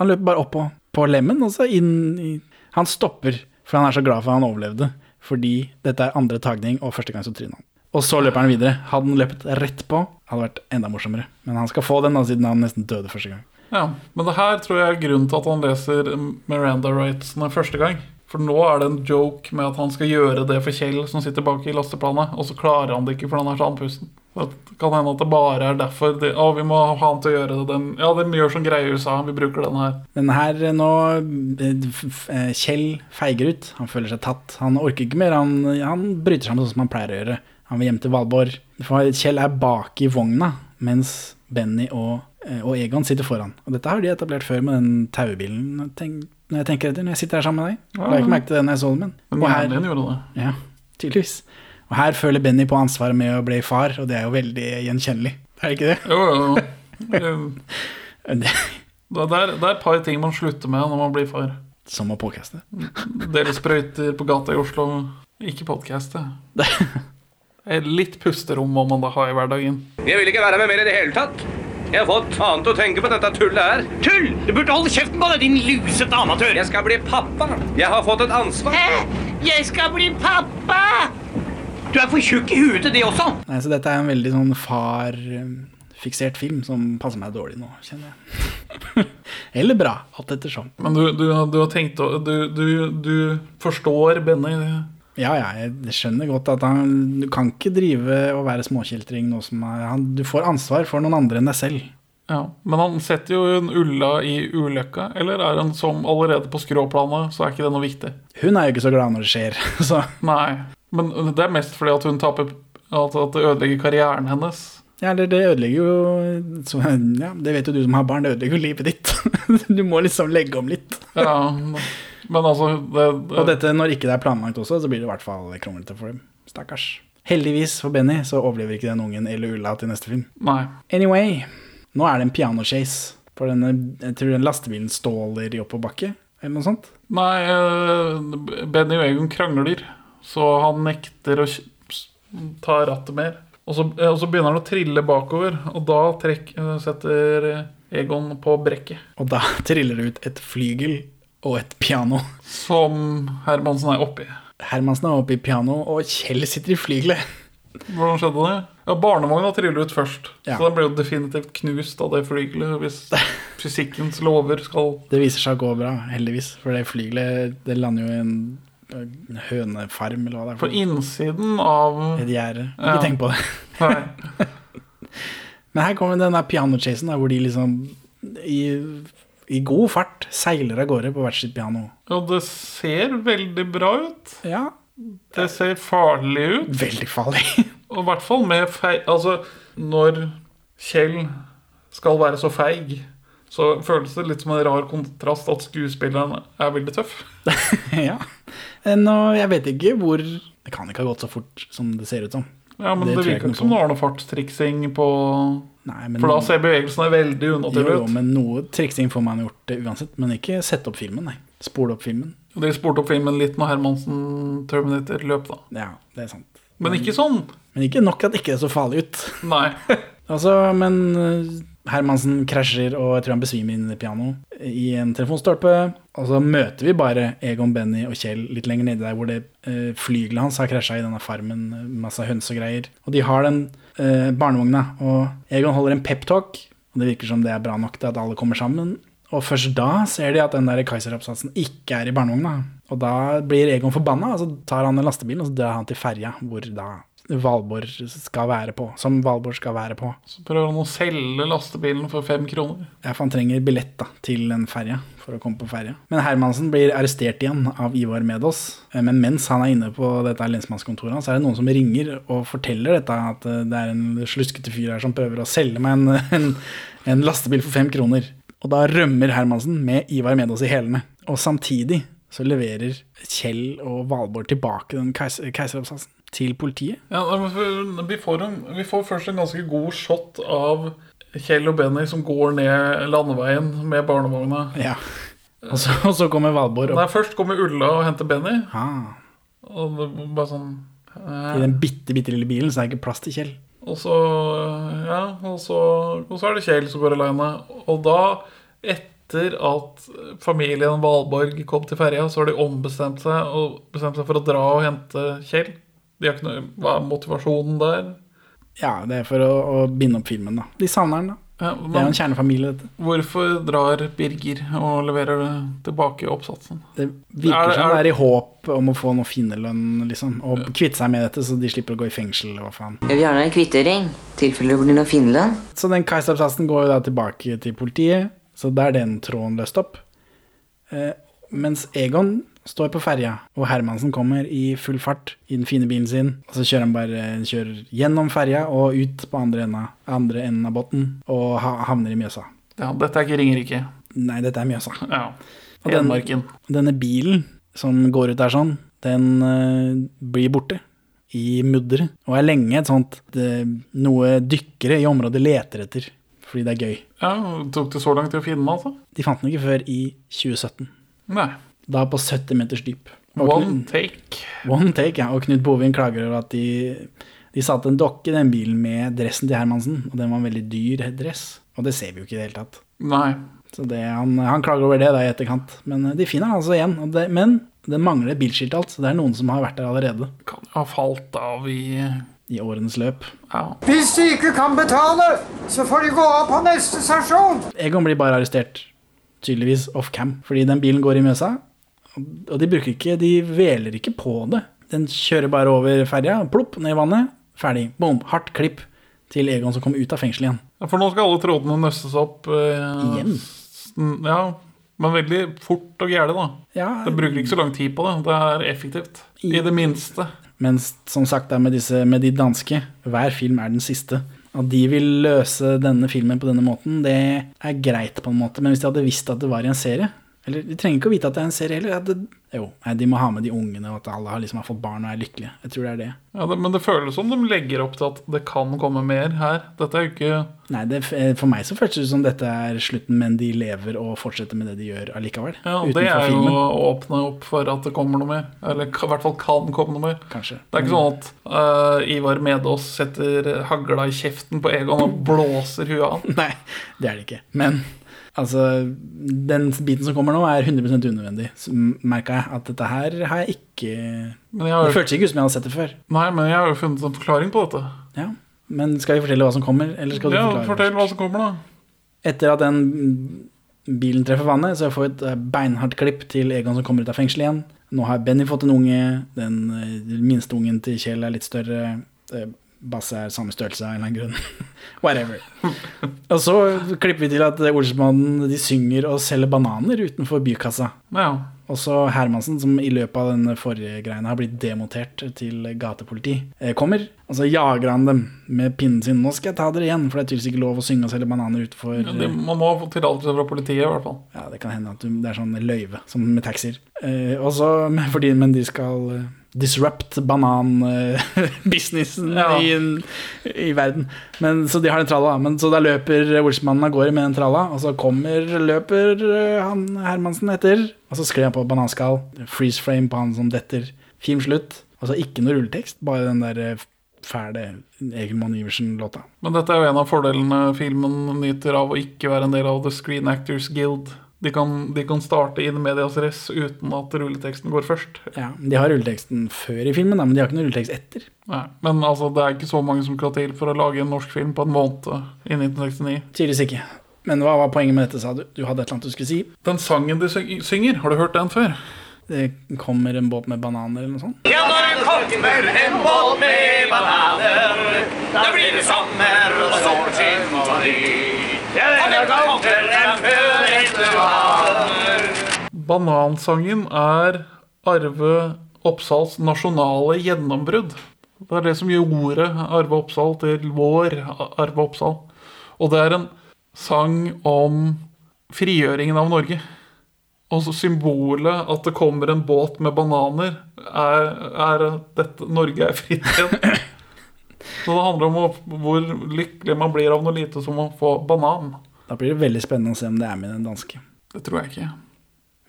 Han løper bare opp på, på lemmen, og så inn i Han stopper, for han er så glad for at han overlevde. Fordi dette er andre tagning, og første gang så tryner han. Og så løper han videre. Hadde han løpt rett på, hadde vært enda morsommere. Men han skal få den, da, siden han nesten døde første gang. Ja, Men det her tror jeg er grunnen til at han leser Miranda Rightsene første gang. For nå er det en joke med at han skal gjøre det for Kjell som sitter bak i lasteplanet, og så klarer han det ikke fordi han er så andpusten. Det kan hende at det bare er derfor de, Å, vi må ha han til å gjøre det. Den, ja, de gjør sånn greie i USA. Vi bruker den her. Den her nå eh, eh, Kjell feiger ut. Han føler seg tatt. Han orker ikke mer. Han, han bryter sammen sånn som han pleier å gjøre. Han vil hjem til Valborg. For Kjell er bak i vogna, mens Benny og, eh, og Egon sitter foran. Og dette har de etablert før med den taubilen. Tenk, når jeg tenker etter, når jeg sitter her sammen med deg. La ikke merke til det når jeg så den. Men, Men og her- hjernen gjorde det. Ja, tydeligvis. Og her føler Benny på ansvaret med å bli far, og det er jo veldig gjenkjennelig. Er det ikke det? Jo, jo, jo. Det, er, det er et par ting man slutter med når man blir far. Som å påkaste. Dele sprøyter på gata i Oslo. Ikke podcaste. Litt pusterom må man da ha i hverdagen. Jeg vil ikke være med mer i det hele tatt. Jeg har fått annet å tenke på dette tullet her. Tull! Du burde holde kjeften på deg, din lusete amatør. Jeg skal bli pappa. Jeg har fått et ansvar. Hæ? Jeg skal bli pappa! Du er for tjukk i huet til det også. Nei, så dette er en veldig sånn far-fiksert film som passer meg dårlig nå, kjenner jeg. Eller bra, alt ettersom. Men du, du, du har tenkt å du, du, du forstår Benny. Ja, ja, jeg skjønner godt at han Du kan ikke drive og være småkjeltring nå som er han, Du får ansvar for noen andre enn deg selv. Ja, Men han setter jo en Ulla i ulykka, eller er han som allerede på skråplanet, så er ikke det noe viktig? Hun er jo ikke så glad når det skjer, så Nei, men det er mest fordi at hun taper at det ødelegger karrieren hennes. Ja, eller det ødelegger jo så, Ja, det vet jo du som har barn, det ødelegger jo livet ditt. Du må liksom legge om litt. Ja, men altså det, Og dette, når ikke det er planlagt også, så blir det i hvert fall kronglete for dem. Stakkars. Heldigvis for Benny så overlever ikke den ungen eller Ulla til neste film. Nei. Anyway, nå er det en pianochase. For denne, jeg tror den lastebilen ståler i oppoverbakke, eller noe sånt. Nei, uh, Benny og Egon krangler, så han nekter å ta rattet mer. Og så, eh, og så begynner han å trille bakover, og da trekk, eh, setter Egon på brekket. Og da triller det ut et flygel og et piano. Som Hermansen er oppi. Hermansen er oppe i piano, og Kjell sitter i flygelet. Hvordan skjedde det? Ja, Barnevogna triller ut først. Ja. Så den ble jo definitivt knust av det flygelet, hvis fysikkens lover skal Det viser seg å gå bra, heldigvis. For det flygelet det lander jo i en, hønefarm, eller hva det er. På innsiden av Et gjerde. Ikke Ja. tenk på det. Nei. Men her kommer den der pianochasen, hvor de liksom i, i god fart seiler av gårde på hvert sitt piano. Og det ser veldig bra ut. Ja. Det ser farlig ut. Veldig farlig. Og i hvert fall med feil Altså, når Kjell skal være så feig, så føles det litt som en rar kontrast at skuespilleren er veldig tøff. ja. Nå, jeg vet ikke hvor Det kan ikke ha gått så fort som det ser ut som. Ja, men det, det virker ikke som noe fartstriksing på Nei, men- For da ser bevegelsene veldig unaturlige ut. jo, men noe triksing får man gjort uansett. Men ikke sette opp filmen, nei. Spole opp filmen. De spolte opp filmen litt når Hermansen Terminator løp, da. Ja, det er sant. Men ikke sånn. Men ikke nok at ikke det så farlig ut. Nei. altså, men eh, Hermansen krasjer, og jeg tror han besvimer inn i piano i en telefonstolpe. Og så møter vi bare Egon, Benny og Kjell litt lenger nede der hvor det eh, flygelet hans har krasja i denne farmen. eh, Masse høns og greier. Og de har den eh, barnevogna, og Egon holder en peptalk. Og det virker som det er bra nok til at alle kommer sammen. Og først da ser de at den der Kaiser-oppsatsen ikke er i barnevogna. Og da blir Egon forbanna, og så tar han en lastebil og så drar han til ferja, hvor da Valborg skal være på. Som Valborg skal være på. Så prøver han å selge lastebilen for fem kroner. Ja, for han trenger billett da, til en ferje for å komme på ferja. Men Hermansen blir arrestert igjen av Ivar Medås. Eh, Men mens han er inne på dette lensmannskontoret, hans, så er det noen som ringer og forteller dette, at eh, det er en sluskete fyr her som prøver å selge meg en, en, en lastebil for fem kroner. Og da rømmer Hermansen med Ivar Medås i hælene. Og samtidig så leverer Kjell og Valborg tilbake den keis- keiseroppsatsen til politiet. Ja, vi, får en, vi får først en ganske god shot av Kjell og Benny som går ned landeveien med barnevogna. Ja. Og så, og så kommer Valborg Nei, først kommer Ulla og henter Benny. Ha. Og det var bare sånn eh, i den bitte, bitte lille bilen, så er det ikke plass til Kjell. Og så, ja, og så, og så er det Kjell som går alene. Og da, etter at familien Valborg kom til ferja, så har de ombestemt seg og bestemt seg for å dra og hente Kjell. De har ikke noe, Hva er motivasjonen der? Ja, det er for å, å binde opp filmen, da. De savner den, da. Ja, Det er jo en kjernefamilie, dette. Hvorfor drar Birger og leverer det tilbake i oppsatsen? Det virker Er som det er i håp om å få noe finnerlønn, liksom. Og kvitte seg med dette, så de slipper å gå i fengsel, og hva faen. Jeg vil gjerne ha en kvittering. tilfelle det blir noe finnerlønn. Så den keiseroppsatsen går jo da tilbake til politiet, så da er den tråden løst opp. Eh, mens Egon står på ferja, og Hermansen kommer i full fart i den fine bilen sin. Og så kjører han bare kjører gjennom ferja og ut på andre enden, andre enden av båten, og ha, havner i Mjøsa. Ja, dette er ikke Ringerike. Nei, dette er Mjøsa. Ja. Hedmarken. den- Denne bilen som går ut der sånn, den eh, blir borte i mudderet. Og er lenge et sånt det, noe dykkere i området leter etter, fordi det er gøy. Ja, Tok det så lang tid å finne den, altså? De fant den ikke før i 2017. Nei. Da på 70 meters dyp. Og One Knut- take. One take, ja. Og Knut Bovin klager over at de, de satte en dokke i den bilen med dressen til Hermansen, og den var en veldig dyr dress. Og det ser vi jo ikke i det hele tatt. Nei. Så det, han, han klager over det da i etterkant. Men eh, de finner han altså igjen. Og det, men det mangler bilskilt alt, så det er noen som har vært der allerede. Kan ha falt av i I årenes løp. Ja. Hvis de ikke kan betale, så får de gå av på neste stasjon. Egon blir bare arrestert, tydeligvis off cam, fordi den bilen går i Mjøsa. Og de bruker ikke, de veler ikke på det. Den kjører bare over ferja, plopp, ned i vannet, ferdig. Boom, hardt klipp til Egon som kommer ut av fengsel igjen. Ja, For nå skal alle trådene nøstes opp. eh, Igjen? Ja, men veldig fort og gærent, da. Ja. Det bruker ikke så lang tid på det. Det er effektivt. I det minste. Mens som sagt med, disse, med de danske, hver film er den siste. At de vil løse denne filmen på denne måten, det er greit på en måte. Men hvis de hadde visst at det var i en serie Eller de trenger ikke å vite at det er en serie heller. Det, jo, nei, de må ha med de ungene, og at alle har, liksom, har fått barn og er lykkelige. Jeg tror det er det. Ja, det, Men det føles som de legger opp til at det kan komme mer her. Dette er jo ikke Nei, det, For meg så føles det som dette er slutten, men de lever og fortsetter med det de gjør allikevel. Ja, Det er jo filmen. å åpne opp for at det kommer noe mer. Eller i hvert fall kan komme noe mer. Kanskje. Det er ikke sånn at uh, Ivar Medås setter hagla i kjeften på Egon og blåser huet av. Nei, det er det ikke. Men altså, den biten som kommer nå, er 100 unødvendig. Merka jeg at dette her har jeg ikke Men jeg har Det føltes ikke ut som jeg hadde sett det før. Nei, men jeg har jo funnet en forklaring på dette. Ja, Men skal vi fortelle hva som kommer? Eller skal du Ja, forklare? Fortell hva som kommer, da. Etter at den bilen treffer vannet, så får vi et eh, beinhardt klipp til Egon som kommer ut av fengsel igjen. Nå har Benny fått en unge. Den eh, minste ungen til Kjell er litt større. Basse er samme størrelse av en eller annen grunn. Whatever. Og så klipper vi til at Olsmannen de synger og selger bananer utenfor bykassa. Ja. Og så Hermansen, som i løpet av den forrige greiene har blitt demontert til gatepoliti, eh, kommer. Og så jager han dem med pinnen sin. 'Nå skal jeg ta dere igjen', for det er tydeligvis ikke lov å synge og selge bananer utenfor Ja, det, man må fått tillatelse fra politiet, i hvert fall. Ja, det kan hende at du, det er sånn løyve, som med taxier. Eh, og så, men fordi, men de skal eh, disrupt bananbusinessen Ja. i, i verden. Men, så de har den tralla. Men, så da løper Olsmannen av gårde med den tralla, og så kommer, løper eh, han Hermansen etter. Og så sklir han på bananskall. Freeze frame på han som detter. Film slutt. Altså ikke noe rulletekst, bare den der eh, fæle Egil Monn Iversen-låta. Men dette er jo en av fordelene filmen nyter av å ikke være en del av The Screen Actors Guild. De kan, de kan starte in medias res uten at rulleteksten går først. Ja, De har rulleteksten før i filmen, da, men de har ikke noe rulletekst etter. Nei, men altså, det er ikke så mange som skal til for å lage en norsk film på en måned i 1969. Tydeligvis ikke. Men hva var poenget med dette, sa du? Du hadde et eller annet du skulle si? Den sangen de synger, har du hørt den før? Det kommer en båt med bananer eller noe sånt? Ja, når det kommer en båt med bananer, Da blir det sommer og solskinn på ny. Ja, denne kommer en før etter haver. Banansangen er Arve Oppsals nasjonale gjennombrudd. Det er det som gjør ordet Arve Oppsal til vår Arve Oppsal. Og det er en sang om frigjøringen av Norge. Og symbolet at det kommer en båt med bananer, er, er at Norge er fritt igjen. Så det handler om hvor lykkelig man blir av noe lite som å få banan. Da blir det veldig spennende å se om det er med den danske. Det tror jeg ikke.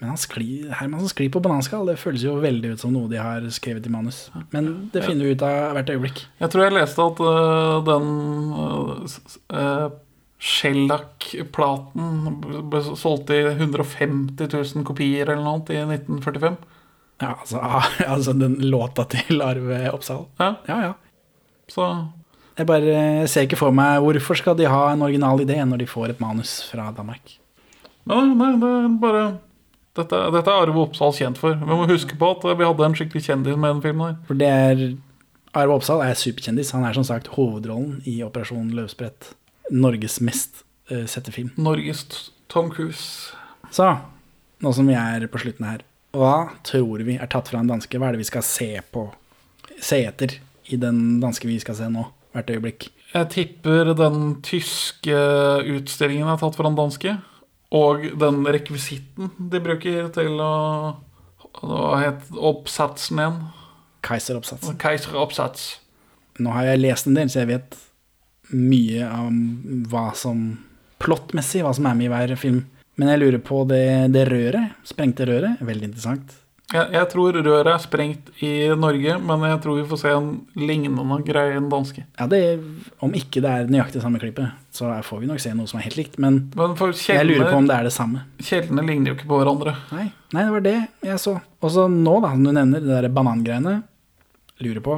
Men han sklir, Hermansen sklir på bananskall. Det føles jo veldig ut som noe de har skrevet i manus. Men det finner vi ut av hvert øyeblikk. Jeg tror jeg leste at uh, den uh, Shellac-platen ble solgt i 150 000 kopier eller noe i 1945. Ja, altså, altså den låta til Arve Oppsal. Ja. ja, ja. Så Jeg bare ser ikke for meg hvorfor skal de ha en original idé når de får et manus fra Danmark. Nei, nei, det er bare dette, dette er Arve Oppsal kjent for. Vi må huske på at vi hadde en skikkelig kjendis med den filmen her. For det er Arve Oppsal er superkjendis. Han er som sagt hovedrollen i Operasjon Løvsprett. Norges mest uh, sette film. Norges Tom Cruise. Så, nå som vi er på slutten her, hva tror vi er tatt fra den danske? Hva er det vi skal se på? Se etter i den danske vi skal se nå, hvert øyeblikk. Jeg tipper den tyske utstillingen er tatt fra den danske. Og den rekvisitten de bruker til å Hva het oppsatsen igjen? Keiseroppsats. Keiseroppsats. Nå har jeg lest en del, så jeg vet mye om hva som Plottmessig, hva som er med i hver film. Men jeg lurer på det, det røret. Sprengte røret. Veldig interessant. Jeg, jeg tror røret er sprengt i Norge, men jeg tror vi får se en lignende greie i den danske. Ja, det, Om ikke det er nøyaktig samme klippet, så får vi nok se noe som er helt likt. Men, men jeg lurer på om det er det samme. Kjeldene ligner jo ikke på hverandre. Nei, nei det var det jeg så. Og så nå, da, du nevner, det der banangreiene. Lurer på,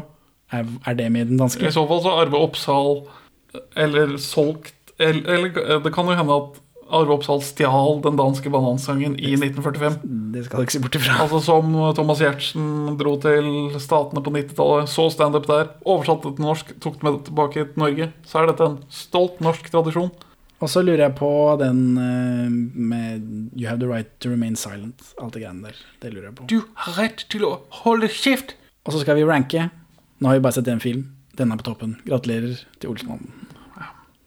er, er det med i den danske? I så fall så Arve Oppsal eller solgt eller, eller det kan jo hende at Arve Oppsal stjal den danske banansangen i 1945. Det skal du ikke se bort ifra. Altså Som Thomas Giertsen dro til Statene på 90-tallet, så standup der, oversatte til norsk, tok det med tilbake til Norge. Så er dette en stolt norsk tradisjon. Og så lurer jeg på den uh, med You have the right to remain silent. Alt det greiene der. Det lurer jeg på. Du har rett til å holde kjeft! Og så skal vi ranke. Nå har vi bare sett én film. Den er på toppen. Gratulerer til Olsenbanden.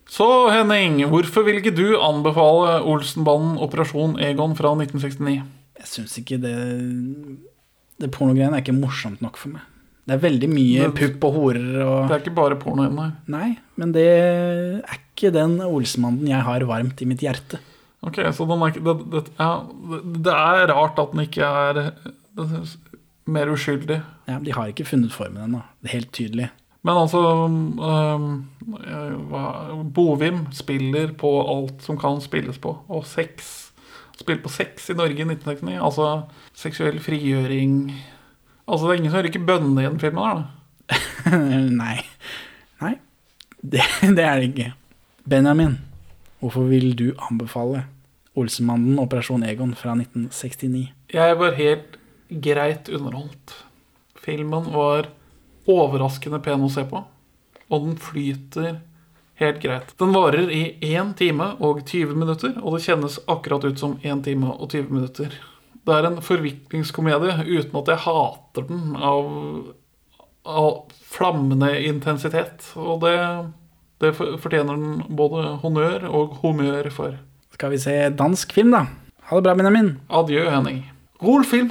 Så Henning, hvorfor vil ikke du anbefale Olsenbanden Operasjon Egon fra 1969? Jeg syns ikke det Det pornogreiene er ikke morsomt nok for meg. Det er veldig mye pupp og horer og Det er ikke bare porno ennå. Nei, men det er ikke den Olsemannen jeg har varmt i mitt hjerte. Ok, så den er ikke det, det, ja, det er rart at den ikke er, det, mer uskyldig. Ja, De har ikke funnet formen ennå. Helt tydelig. Men altså um, Bovim spiller på alt som kan spilles på. Og sex Spiller på sex i Norge i 1969. Altså seksuell frigjøring Altså, det er ingen som ikke bønne i den filmen her, da. Nei. Nei. Det, det, er det ikke. Benjamin, hvorfor vil du anbefale Olsemannen Operasjon Egon fra 1969? Jeg var helt greit underholdt. Filmen var overraskende pen å se på. Og den flyter helt greit. Den varer i 1 time og 20 minutter, og det kjennes akkurat ut som 1 time og 20 minutter. Det er en forviklingskomedie uten at jeg hater den av, av flammende intensitet. Og det, det fortjener den både honnør og humør for. Skal vi se dansk film, da? Ha det bra, Benjamin. Adjø, Henning. Rol film.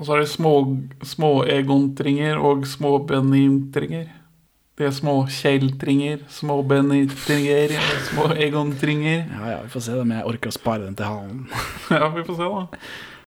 Og så er det små, små egontringer og små benintringer. Det er små kjeltringer, små benintringer, små egontringer. Ja, ja, vi får se om jeg orker å spare den til halen. ja, vi får se, da.